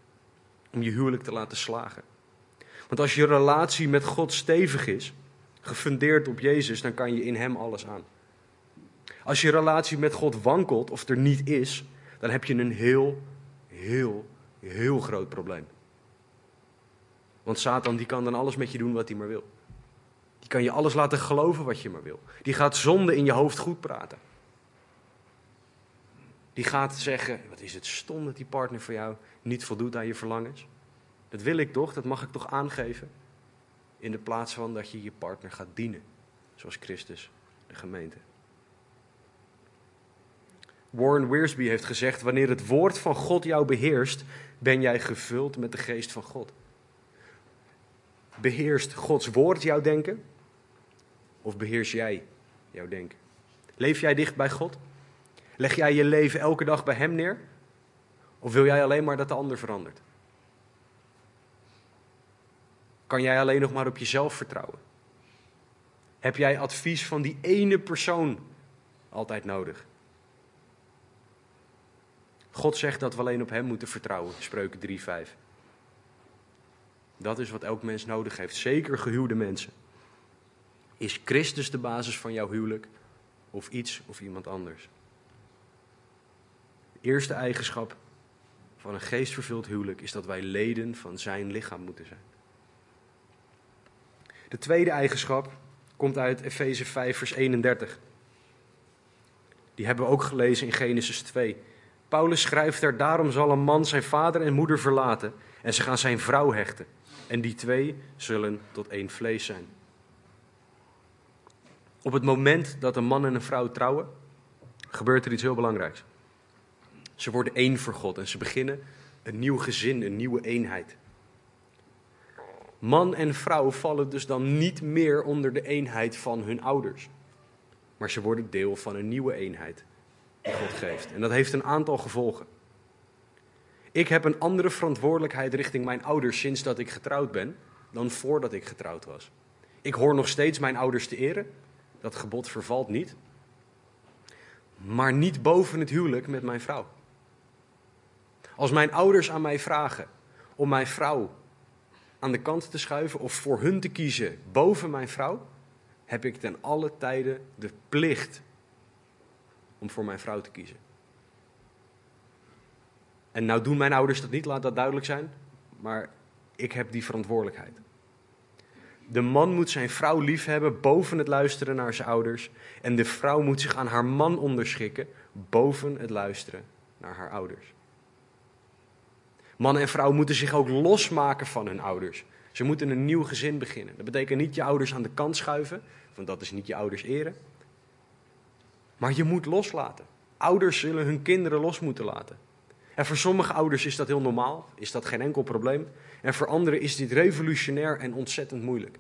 Om je huwelijk te laten slagen. Want als je relatie met God stevig is, gefundeerd op Jezus, dan kan je in Hem alles aan. Als je relatie met God wankelt of er niet is, dan heb je een heel, heel, heel groot probleem. Want Satan die kan dan alles met je doen wat hij maar wil. Die kan je alles laten geloven wat je maar wil. Die gaat zonde in je hoofd goed praten. Die gaat zeggen, wat is het stom dat die partner voor jou niet voldoet aan je verlangens. Dat wil ik toch, dat mag ik toch aangeven. In de plaats van dat je je partner gaat dienen. Zoals Christus, de gemeente. Warren Wiersbe heeft gezegd, wanneer het woord van God jou beheerst, ben jij gevuld met de geest van God. Beheerst Gods woord jouw denken? Of beheers jij jouw denken? Leef jij dicht bij God? Leg jij je leven elke dag bij Hem neer? Of wil jij alleen maar dat de ander verandert? Kan jij alleen nog maar op jezelf vertrouwen? Heb jij advies van die ene persoon altijd nodig? God zegt dat we alleen op Hem moeten vertrouwen, spreuken 3:5. Dat is wat elk mens nodig heeft, zeker gehuwde mensen. Is Christus de basis van jouw huwelijk of iets of iemand anders? Eerste eigenschap van een geestvervuld huwelijk is dat wij leden van zijn lichaam moeten zijn. De tweede eigenschap komt uit Efeze 5, vers 31. Die hebben we ook gelezen in Genesis 2. Paulus schrijft er: Daarom zal een man zijn vader en moeder verlaten en ze gaan zijn vrouw hechten. En die twee zullen tot één vlees zijn. Op het moment dat een man en een vrouw trouwen, gebeurt er iets heel belangrijks. Ze worden één voor God en ze beginnen een nieuw gezin, een nieuwe eenheid. Man en vrouw vallen dus dan niet meer onder de eenheid van hun ouders, maar ze worden deel van een nieuwe eenheid die God geeft. En dat heeft een aantal gevolgen. Ik heb een andere verantwoordelijkheid richting mijn ouders sinds dat ik getrouwd ben dan voordat ik getrouwd was. Ik hoor nog steeds mijn ouders te eren. Dat gebod vervalt niet. Maar niet boven het huwelijk met mijn vrouw. Als mijn ouders aan mij vragen om mijn vrouw aan de kant te schuiven of voor hun te kiezen boven mijn vrouw, heb ik ten alle tijde de plicht om voor mijn vrouw te kiezen. En nou doen mijn ouders dat niet, laat dat duidelijk zijn, maar ik heb die verantwoordelijkheid. De man moet zijn vrouw liefhebben boven het luisteren naar zijn ouders. En de vrouw moet zich aan haar man onderschikken boven het luisteren naar haar ouders. Man en vrouw moeten zich ook losmaken van hun ouders. Ze moeten een nieuw gezin beginnen. Dat betekent niet je ouders aan de kant schuiven, want dat is niet je ouders eren. Maar je moet loslaten. Ouders zullen hun kinderen los moeten laten. En voor sommige ouders is dat heel normaal, is dat geen enkel probleem. En voor anderen is dit revolutionair en ontzettend moeilijk.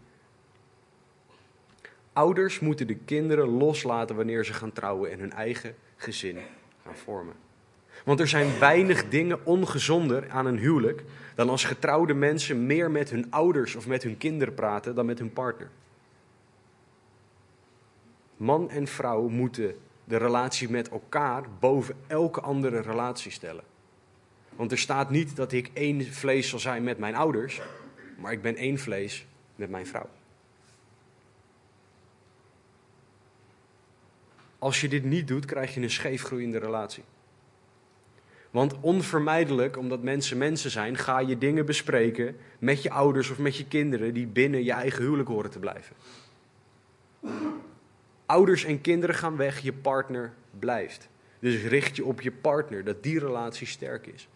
Ouders moeten de kinderen loslaten wanneer ze gaan trouwen en hun eigen gezin gaan vormen. Want er zijn weinig dingen ongezonder aan een huwelijk dan als getrouwde mensen meer met hun ouders of met hun kinderen praten dan met hun partner. Man en vrouw moeten de relatie met elkaar boven elke andere relatie stellen. Want er staat niet dat ik één vlees zal zijn met mijn ouders, maar ik ben één vlees met mijn vrouw. Als je dit niet doet, krijg je een scheefgroeiende relatie. Want onvermijdelijk, omdat mensen mensen zijn, ga je dingen bespreken met je ouders of met je kinderen die binnen je eigen huwelijk horen te blijven. Ouders en kinderen gaan weg, je partner blijft. Dus richt je op je partner, dat die relatie sterk is.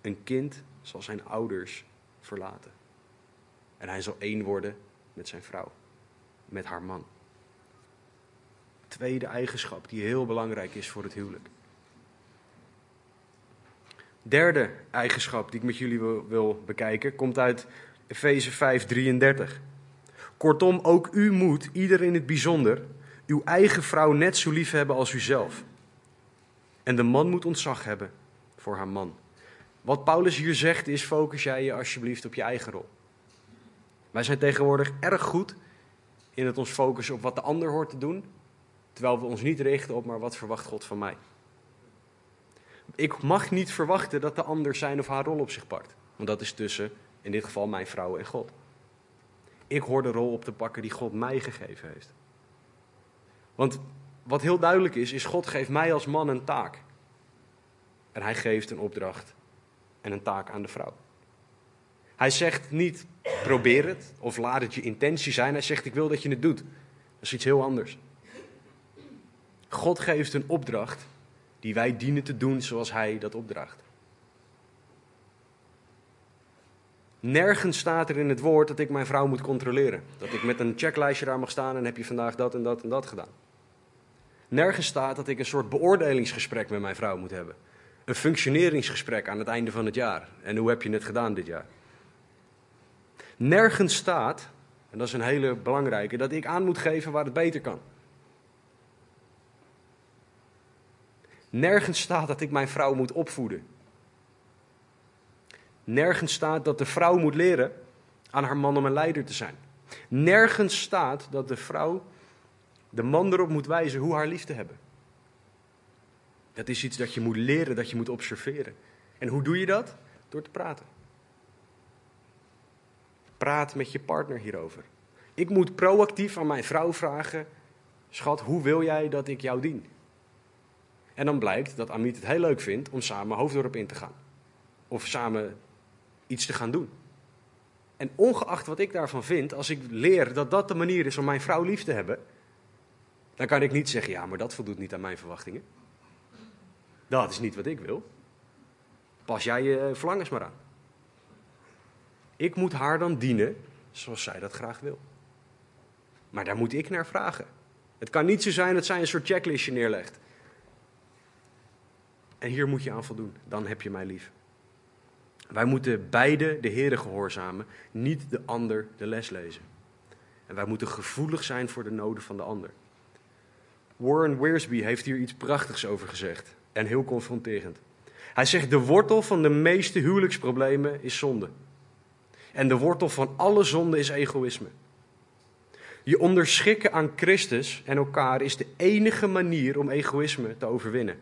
Een kind zal zijn ouders verlaten. En hij zal één worden met zijn vrouw, met haar man. Tweede eigenschap die heel belangrijk is voor het huwelijk. Derde eigenschap die ik met jullie wil, bekijken komt uit Efeze 5:33. Kortom, ook u moet, ieder in het bijzonder, uw eigen vrouw net zo lief hebben als uzelf. En de man moet ontzag hebben voor haar man. Wat Paulus hier zegt is: focus jij je alsjeblieft op je eigen rol. Wij zijn tegenwoordig erg goed in het ons focussen op wat de ander hoort te doen, terwijl we ons niet richten op maar wat verwacht God van mij. Ik mag niet verwachten dat de ander zijn of haar rol op zich pakt, want dat is tussen, in dit geval, mijn vrouw en God. Ik hoor de rol op te pakken die God mij gegeven heeft. Want wat heel duidelijk is, is God geeft mij als man een taak. En hij geeft een opdracht en een taak aan de vrouw. Hij zegt niet probeer het of laat het je intentie zijn. Hij zegt ik wil dat je het doet. Dat is iets heel anders. God geeft een opdracht die wij dienen te doen zoals hij dat opdraagt. Nergens staat er in het woord dat ik mijn vrouw moet controleren. Dat ik met een checklijstje daar mag staan en heb je vandaag dat en dat en dat gedaan. Nergens staat dat ik een soort beoordelingsgesprek met mijn vrouw moet hebben. Een functioneringsgesprek aan het einde van het jaar. En hoe heb je het gedaan dit jaar? Nergens staat, en dat is een hele belangrijke, dat ik aan moet geven waar het beter kan. Nergens staat dat ik mijn vrouw moet opvoeden. Nergens staat dat de vrouw moet leren aan haar man om een leider te zijn. Nergens staat dat de vrouw de man erop moet wijzen hoe haar lief te hebben. Dat is iets dat je moet leren, dat je moet observeren. En hoe doe je dat? Door te praten. Praat met je partner hierover. Ik moet proactief aan mijn vrouw vragen: Schat, hoe wil jij dat ik jou dien? En dan blijkt dat Amit het heel leuk vindt om samen Hoofddorp in te gaan. Of samen iets te gaan doen. En ongeacht wat ik daarvan vind, als ik leer dat dat de manier is om mijn vrouw lief te hebben, dan kan ik niet zeggen, ja, maar dat voldoet niet aan mijn verwachtingen. Dat is niet wat ik wil. Pas jij je verlangens maar aan. Ik moet haar dan dienen zoals zij dat graag wil. Maar daar moet ik naar vragen. Het kan niet zo zijn dat zij een soort checklistje neerlegt. En hier moet je aan voldoen. Dan heb je mij lief. Wij moeten beide de Heeren gehoorzamen, niet de ander de les lezen. En wij moeten gevoelig zijn voor de noden van de ander. Warren Wiersbe heeft hier iets prachtigs over gezegd en heel confronterend. Hij zegt: De wortel van de meeste huwelijksproblemen is zonde. En de wortel van alle zonde is egoïsme. Je onderschikken aan Christus en elkaar is de enige manier om egoïsme te overwinnen.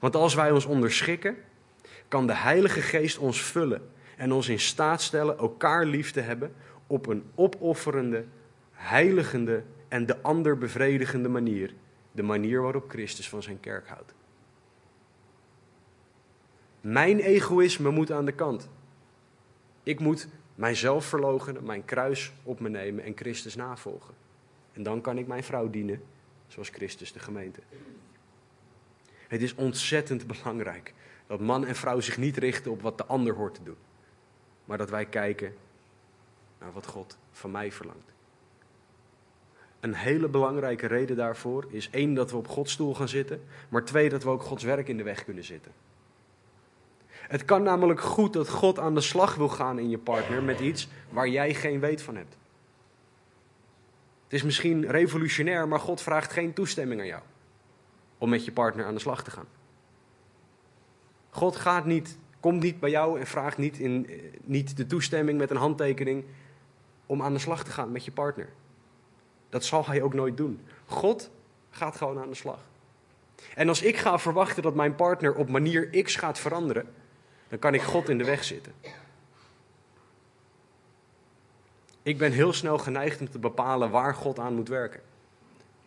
Want als wij ons onderschikken, kan de Heilige Geest ons vullen en ons in staat stellen elkaar lief te hebben op een opofferende, heiligende en de ander bevredigende manier. De manier waarop Christus van zijn kerk houdt. Mijn egoïsme moet aan de kant. Ik moet mijzelf verloochenen, mijn kruis op me nemen en Christus navolgen. En dan kan ik mijn vrouw dienen, zoals Christus de gemeente. Het is ontzettend belangrijk dat man en vrouw zich niet richten op wat de ander hoort te doen, maar dat wij kijken naar wat God van mij verlangt. Een hele belangrijke reden daarvoor is één dat we op Gods stoel gaan zitten, maar twee dat we ook Gods werk in de weg kunnen zitten. Het kan namelijk goed dat God aan de slag wil gaan in je partner met iets waar jij geen weet van hebt. Het is misschien revolutionair, maar God vraagt geen toestemming aan jou om met je partner aan de slag te gaan. God gaat niet, komt niet bij jou en vraagt niet, in, eh, niet de toestemming met een handtekening om aan de slag te gaan met je partner. Dat zal hij ook nooit doen. God gaat gewoon aan de slag. En als ik ga verwachten dat mijn partner op manier X gaat veranderen, dan kan ik God in de weg zitten. Ik ben heel snel geneigd om te bepalen waar God aan moet werken.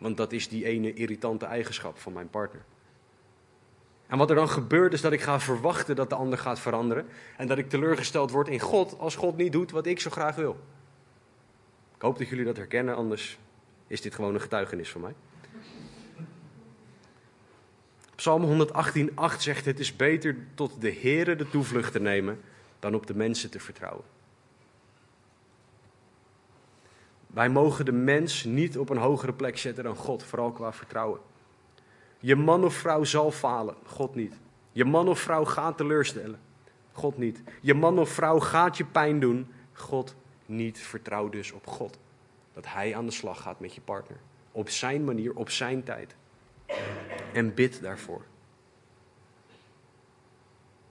Want dat is die ene irritante eigenschap van mijn partner. En wat er dan gebeurt is dat ik ga verwachten dat de ander gaat veranderen. En dat ik teleurgesteld word in God als God niet doet wat ik zo graag wil. Ik hoop dat jullie dat herkennen, anders is dit gewoon een getuigenis van mij. Psalm 118:8 zegt: Het is beter tot de Heere de toevlucht te nemen dan op de mensen te vertrouwen. Wij mogen de mens niet op een hogere plek zetten dan God, vooral qua vertrouwen. Je man of vrouw zal falen, God niet. Je man of vrouw gaat teleurstellen, God niet. Je man of vrouw gaat je pijn doen, God niet. Vertrouw dus op God. Dat Hij aan de slag gaat met je partner. Op zijn manier, op zijn tijd. En bid daarvoor.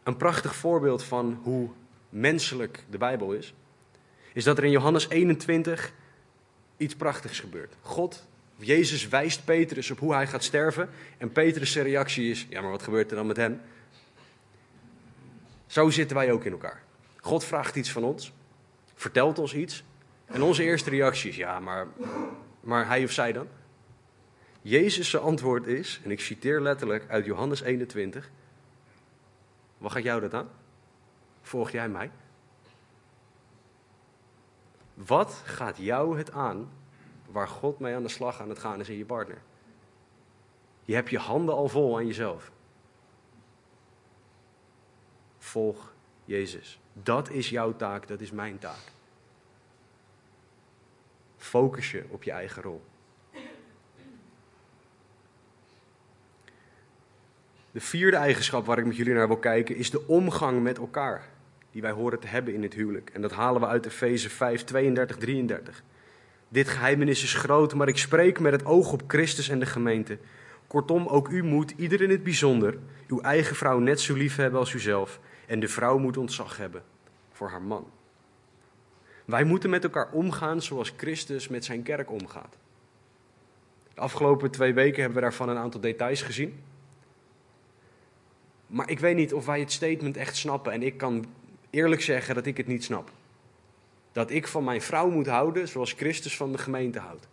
Een prachtig voorbeeld van hoe menselijk de Bijbel is, is dat er in Johannes 21 iets prachtigs gebeurt. God, Jezus wijst Petrus op hoe hij gaat sterven. En Petrus' reactie is: Ja, maar wat gebeurt er dan met hem? Zo zitten wij ook in elkaar. God vraagt iets van ons, vertelt ons iets. En onze eerste reactie is: Ja, maar, maar hij of zij dan? Jezus' antwoord is, en ik citeer letterlijk uit Johannes 21. Wat gaat jou dat aan? Volg jij mij? Wat gaat jou het aan waar God mee aan de slag aan het gaan is in je partner? Je hebt je handen al vol aan jezelf. Volg Jezus. Dat is jouw taak, dat is mijn taak. Focus je op je eigen rol. De vierde eigenschap waar ik met jullie naar wil kijken is de omgang met elkaar die wij horen te hebben in het huwelijk. En dat halen we uit Efeze 5, 32, 33. Dit geheimenis is groot, maar ik spreek met het oog op Christus en de gemeente. Kortom, ook u moet, ieder in het bijzonder, uw eigen vrouw net zo lief hebben als uzelf. En de vrouw moet ontzag hebben voor haar man. Wij moeten met elkaar omgaan zoals Christus met zijn kerk omgaat. De afgelopen twee weken hebben we daarvan een aantal details gezien. Maar ik weet niet of wij het statement echt snappen. En ik kan eerlijk zeggen dat ik het niet snap. Dat ik van mijn vrouw moet houden zoals Christus van de gemeente houdt.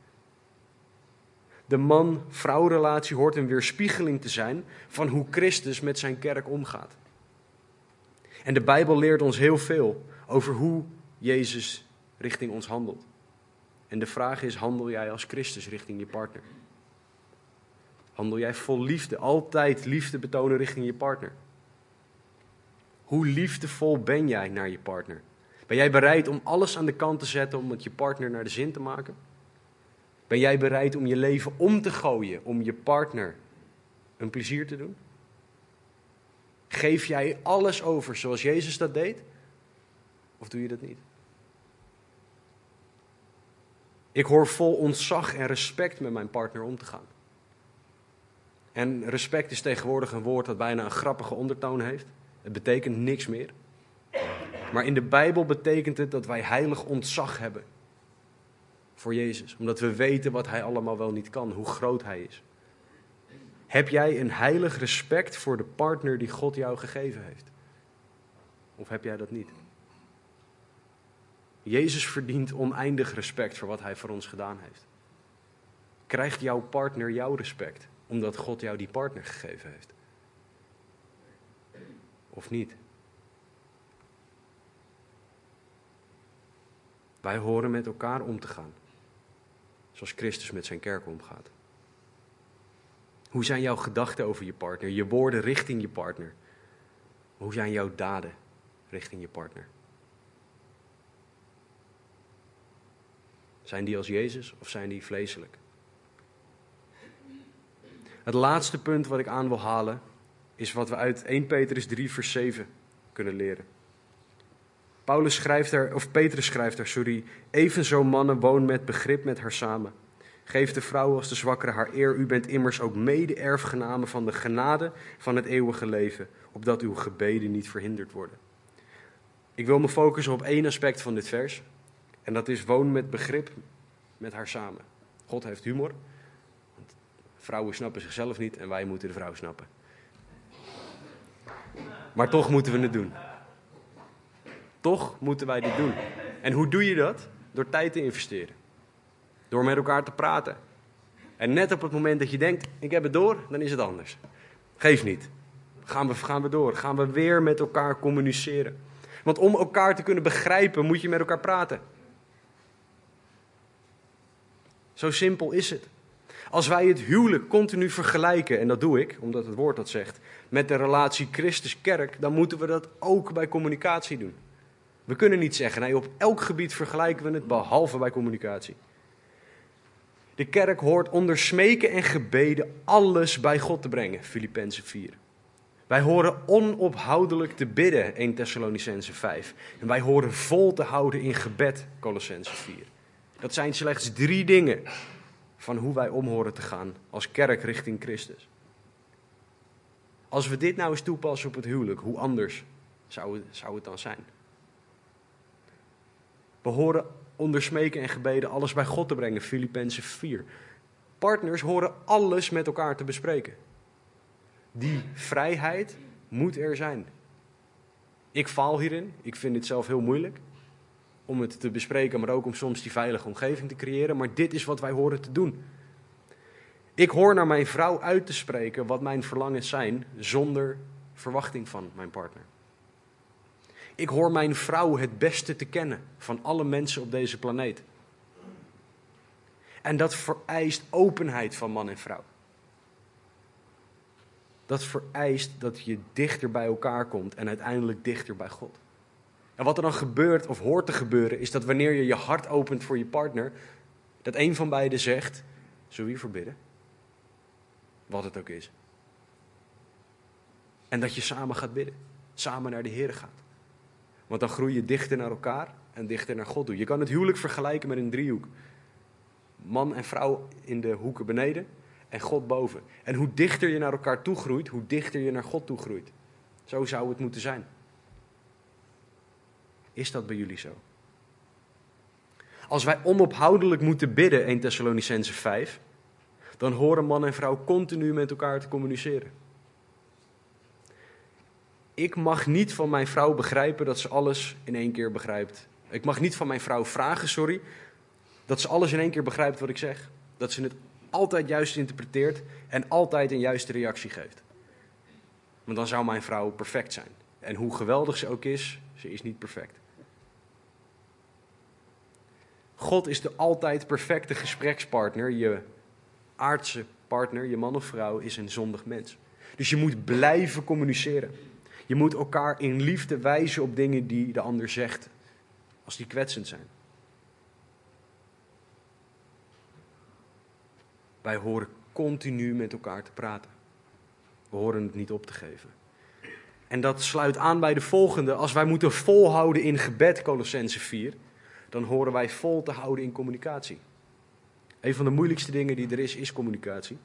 De man-vrouw relatie hoort een weerspiegeling te zijn van hoe Christus met zijn kerk omgaat. En de Bijbel leert ons heel veel over hoe Jezus richting ons handelt. En de vraag is: handel jij als Christus richting je partner? Handel jij vol liefde, altijd liefde betonen richting je partner? Hoe liefdevol ben jij naar je partner? Ben jij bereid om alles aan de kant te zetten om het je partner naar de zin te maken? Ben jij bereid om je leven om te gooien om je partner een plezier te doen? Geef jij alles over zoals Jezus dat deed? Of doe je dat niet? Ik hoor vol ontzag en respect met mijn partner om te gaan. En respect is tegenwoordig een woord dat bijna een grappige ondertoon heeft. Het betekent niks meer. Maar in de Bijbel betekent het dat wij heilig ontzag hebben voor Jezus. Omdat we weten wat Hij allemaal wel niet kan, hoe groot Hij is. Heb jij een heilig respect voor de partner die God jou gegeven heeft? Of heb jij dat niet? Jezus verdient oneindig respect voor wat Hij voor ons gedaan heeft. Krijgt jouw partner jouw respect, omdat God jou die partner gegeven heeft? Of niet? Wij horen met elkaar om te gaan, zoals Christus met zijn kerk omgaat. Hoe zijn jouw gedachten over je partner, je woorden richting je partner? Hoe zijn jouw daden richting je partner? Zijn die als Jezus of zijn die vleeselijk? Het laatste punt wat ik aan wil halen is wat we uit 1 Petrus 3, vers 7 kunnen leren. Paulus schrijft er, of Petrus schrijft er, sorry, evenzo mannen woon met begrip met haar samen. Geef de vrouw als de zwakkere haar eer. U bent immers ook mede-erfgenamen van de genade van het eeuwige leven, opdat uw gebeden niet verhinderd worden. Ik wil me focussen op één aspect van dit vers. En dat is woon met begrip met haar samen. God heeft humor. Vrouwen snappen zichzelf niet en wij moeten de vrouw snappen. Maar toch moeten we het doen. Toch moeten wij dit doen. En hoe doe je dat? Door tijd te investeren. Door met elkaar te praten. En net op het moment dat je denkt, ik heb het door, dan is het anders. Geef niet. Gaan we, gaan we door. Gaan we weer met elkaar communiceren. Want om elkaar te kunnen begrijpen, moet je met elkaar praten. Zo simpel is het. Als wij het huwelijk continu vergelijken, en dat doe ik, omdat het woord dat zegt, met de relatie Christus-kerk, dan moeten we dat ook bij communicatie doen. We kunnen niet zeggen, nee, op elk gebied vergelijken we het, behalve bij communicatie. De kerk hoort onder smeken en gebeden alles bij God te brengen, Filippenzen 4. Wij horen onophoudelijk te bidden, 1 Thessalonicense 5. En wij horen vol te houden in gebed, Colossense 4. Dat zijn slechts drie dingen van hoe wij om horen te gaan als kerk richting Christus. Als we dit nou eens toepassen op het huwelijk, hoe anders zou het, zou het dan zijn? We horen onder smeken en gebeden alles bij God te brengen, Filippenzen 4. Partners horen alles met elkaar te bespreken. Die vrijheid moet er zijn. Ik faal hierin, ik vind dit zelf heel moeilijk om het te bespreken, maar ook om soms die veilige omgeving te creëren. Maar dit is wat wij horen te doen. Ik hoor naar mijn vrouw uit te spreken wat mijn verlangens zijn, zonder verwachting van mijn partner. Ik hoor mijn vrouw het beste te kennen van alle mensen op deze planeet. En dat vereist openheid van man en vrouw. Dat vereist dat je dichter bij elkaar komt en uiteindelijk dichter bij God. En wat er dan gebeurt of hoort te gebeuren, is dat wanneer je je hart opent voor je partner, dat een van beiden zegt: Zullen we verbidden? Wat het ook is. En dat je samen gaat bidden, samen naar de Heer gaat. Want dan groei je dichter naar elkaar en dichter naar God toe. Je kan het huwelijk vergelijken met een driehoek. Man en vrouw in de hoeken beneden en God boven. En hoe dichter je naar elkaar toe groeit, hoe dichter je naar God toe groeit. Zo zou het moeten zijn. Is dat bij jullie zo? Als wij onophoudelijk moeten bidden, 1 Thessalonicense 5, dan horen man en vrouw continu met elkaar te communiceren. Ik mag niet van mijn vrouw begrijpen dat ze alles in één keer begrijpt. Ik mag niet van mijn vrouw vragen, sorry, dat ze alles in één keer begrijpt wat ik zeg. Dat ze het altijd juist interpreteert en altijd een juiste reactie geeft. Want dan zou mijn vrouw perfect zijn. En hoe geweldig ze ook is, ze is niet perfect. God is de altijd perfecte gesprekspartner. Je aardse partner, je man of vrouw, is een zondig mens. Dus je moet blijven communiceren. Je moet elkaar in liefde wijzen op dingen die de ander zegt, als die kwetsend zijn. Wij horen continu met elkaar te praten. We horen het niet op te geven. En dat sluit aan bij de volgende. Als wij moeten volhouden in gebed, Colossense 4, dan horen wij vol te houden in communicatie. Een van de moeilijkste dingen die er is, is communicatie.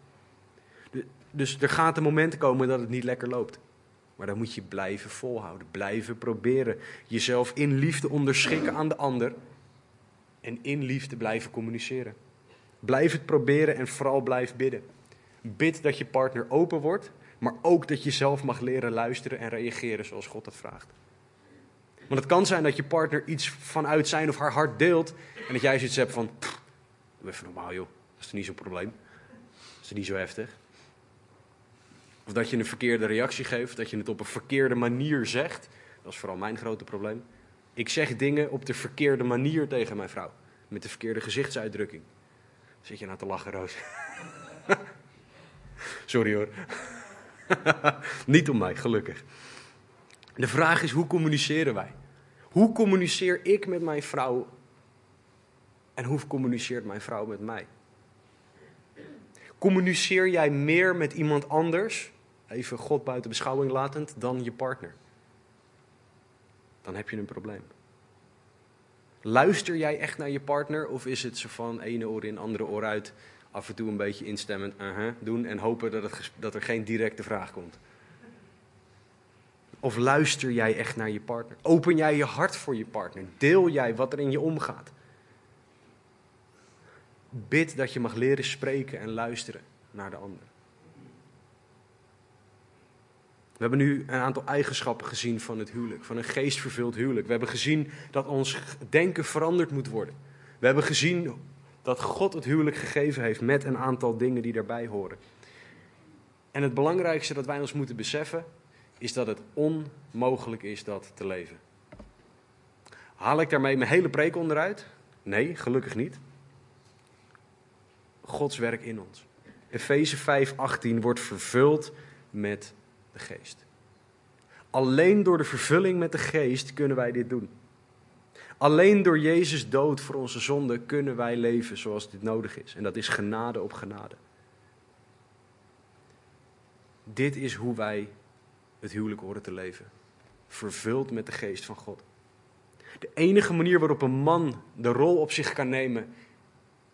Dus er gaat een moment komen dat het niet lekker loopt. Maar dan moet je blijven volhouden, blijven proberen. Jezelf in liefde onderschikken aan de ander. En in liefde blijven communiceren. Blijf het proberen en vooral blijf bidden. Bid dat je partner open wordt, maar ook dat je zelf mag leren luisteren en reageren zoals God dat vraagt. Want het kan zijn dat je partner iets vanuit zijn of haar hart deelt en dat jij zoiets hebt van, even normaal joh, dat is niet zo'n probleem. Dat is niet zo heftig. Of dat je een verkeerde reactie geeft, dat je het op een verkeerde manier zegt. Dat is vooral mijn grote probleem. Ik zeg dingen op de verkeerde manier tegen mijn vrouw. Met de verkeerde gezichtsuitdrukking. Zit je nou te lachen, Roos? Sorry hoor. Niet om mij, gelukkig. De vraag is, hoe communiceren wij? Hoe communiceer ik met mijn vrouw en hoe communiceert mijn vrouw met mij? Communiceer jij meer met iemand anders, even God buiten beschouwing latend, dan je partner? Dan heb je een probleem. Luister jij echt naar je partner of is het zo van ene oor in, andere oor uit, af en toe een beetje instemmend uh doen en hopen dat, het, dat er geen directe vraag komt? Of luister jij echt naar je partner? Open jij je hart voor je partner? Deel jij wat er in je omgaat? Bid dat je mag leren spreken en luisteren. naar de ander. We hebben nu een aantal eigenschappen gezien van het huwelijk, van een geestvervuld huwelijk. We hebben gezien dat ons denken veranderd moet worden. We hebben gezien dat God het huwelijk gegeven heeft met een aantal dingen die daarbij horen. En het belangrijkste dat wij ons moeten beseffen is dat het onmogelijk is dat te leven. Haal ik daarmee mijn hele preek onderuit? Nee, gelukkig niet. Gods werk in ons. Efeze 5:18 wordt vervuld met de geest. Alleen door de vervulling met de geest kunnen wij dit doen. Alleen door Jezus dood voor onze zonde kunnen wij leven zoals dit nodig is. En dat is genade op genade. Dit is hoe wij het huwelijk horen te leven. Vervuld met de geest van God. De enige manier waarop een man de rol op zich kan nemen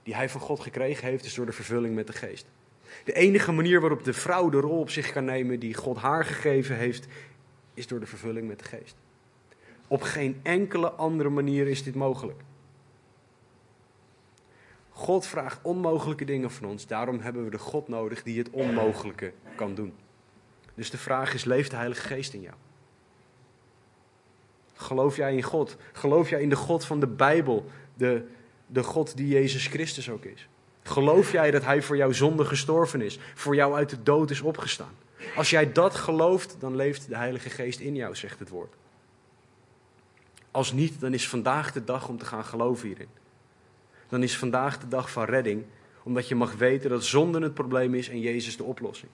die hij van God gekregen heeft, is door de vervulling met de geest. De enige manier waarop de vrouw de rol op zich kan nemen die God haar gegeven heeft, is door de vervulling met de geest. Op geen enkele andere manier is dit mogelijk. God vraagt onmogelijke dingen van ons, daarom hebben we de God nodig die het onmogelijke kan doen. Dus de vraag is, leeft de Heilige Geest in jou? Geloof jij in God? Geloof jij in de God van de Bijbel, de, de God die Jezus Christus ook is? Geloof jij dat Hij voor jouw zonde gestorven is, voor jou uit de dood is opgestaan? Als jij dat gelooft, dan leeft de Heilige Geest in jou, zegt het woord. Als niet, dan is vandaag de dag om te gaan geloven hierin. Dan is vandaag de dag van redding, omdat je mag weten dat zonde het probleem is en Jezus de oplossing.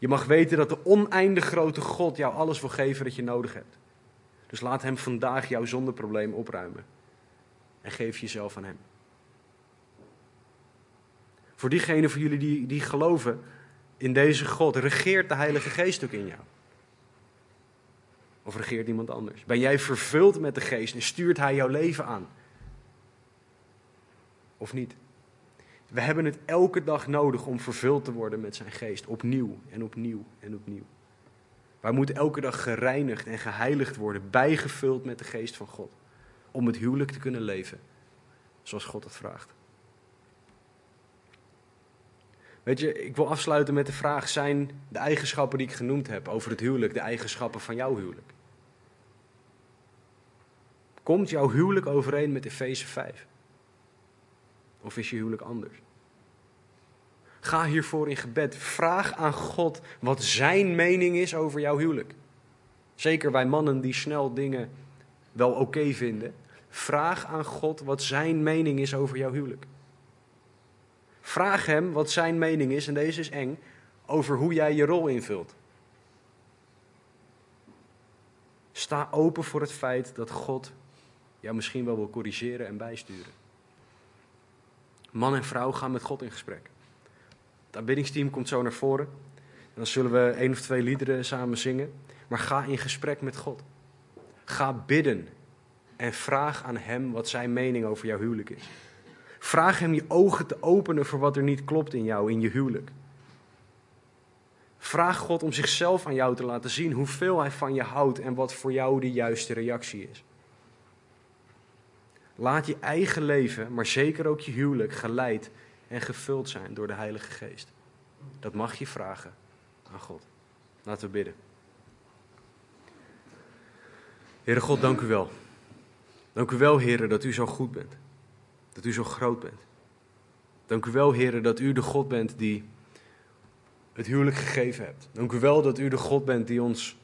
Je mag weten dat de oneindig grote God jou alles wil geven dat je nodig hebt. Dus laat Hem vandaag jouw zondeprobleem opruimen. En geef jezelf aan Hem. Voor diegenen van jullie die, die geloven in deze God, regeert de Heilige Geest ook in jou. Of regeert iemand anders? Ben jij vervuld met de Geest en stuurt Hij jouw leven aan? Of niet? We hebben het elke dag nodig om vervuld te worden met zijn geest. Opnieuw en opnieuw en opnieuw. Wij moeten elke dag gereinigd en geheiligd worden, bijgevuld met de geest van God. Om het huwelijk te kunnen leven zoals God het vraagt. Weet je, ik wil afsluiten met de vraag: zijn de eigenschappen die ik genoemd heb over het huwelijk de eigenschappen van jouw huwelijk? Komt jouw huwelijk overeen met Efeze 5? Of is je huwelijk anders? Ga hiervoor in gebed. Vraag aan God wat zijn mening is over jouw huwelijk. Zeker wij mannen die snel dingen wel oké vinden. Vraag aan God wat zijn mening is over jouw huwelijk. Vraag hem wat zijn mening is, en deze is eng, over hoe jij je rol invult. Sta open voor het feit dat God jou misschien wel wil corrigeren en bijsturen. Man en vrouw gaan met God in gesprek. Het aanbiddingsteam komt zo naar voren. En dan zullen we één of twee liederen samen zingen. Maar ga in gesprek met God. Ga bidden en vraag aan Hem wat Zijn mening over jouw huwelijk is. Vraag Hem je ogen te openen voor wat er niet klopt in jou, in je huwelijk. Vraag God om zichzelf aan jou te laten zien hoeveel Hij van je houdt en wat voor jou de juiste reactie is. Laat je eigen leven, maar zeker ook je huwelijk, geleid en gevuld zijn door de Heilige Geest. Dat mag je vragen aan God. Laten we bidden. Heere God, dank u wel. Dank u wel, Heere, dat u zo goed bent. Dat u zo groot bent. Dank u wel, Heere, dat u de God bent die het huwelijk gegeven hebt. Dank u wel dat u de God bent die ons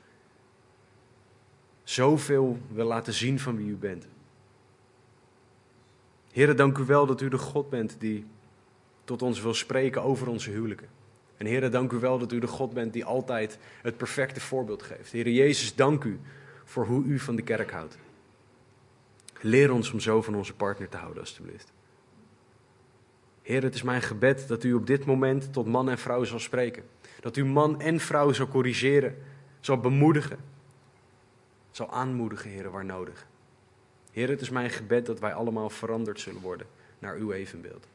zoveel wil laten zien van wie u bent. Heere, dank u wel dat u de God bent die tot ons wil spreken over onze huwelijken. En Heere, dank u wel dat u de God bent die altijd het perfecte voorbeeld geeft. Heere Jezus, dank u voor hoe u van de kerk houdt. Leer ons om zo van onze partner te houden, alstublieft. Heer, het is mijn gebed dat u op dit moment tot man en vrouw zal spreken. Dat u man en vrouw zal corrigeren, zal bemoedigen, zal aanmoedigen, Heer, waar nodig. Heer, het is mijn gebed dat wij allemaal veranderd zullen worden naar uw evenbeeld.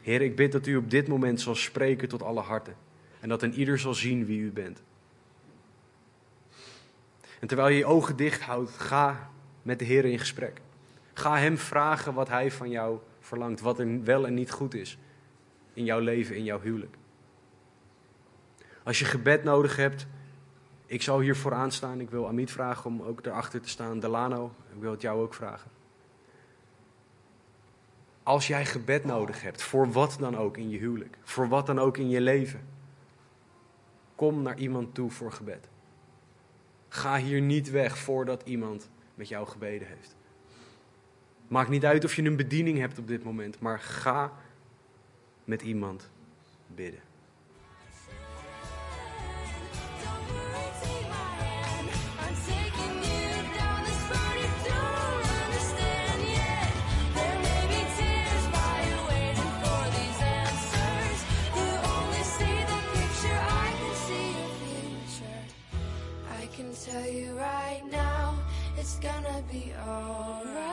Heer, ik bid dat u op dit moment zal spreken tot alle harten. En dat een ieder zal zien wie u bent. En terwijl je je ogen dicht houdt, ga met de Heer in gesprek. Ga Hem vragen wat Hij van jou verlangt, wat er wel en niet goed is in jouw leven, in jouw huwelijk. Als je gebed nodig hebt, ik zal hier vooraan staan. Ik wil Amit vragen om ook erachter te staan. Delano, ik wil het jou ook vragen. Als jij gebed nodig hebt, voor wat dan ook in je huwelijk, voor wat dan ook in je leven, kom naar iemand toe voor gebed. Ga hier niet weg voordat iemand met jou gebeden heeft. Maakt niet uit of je een bediening hebt op dit moment, maar ga met iemand bidden. Gonna be alright.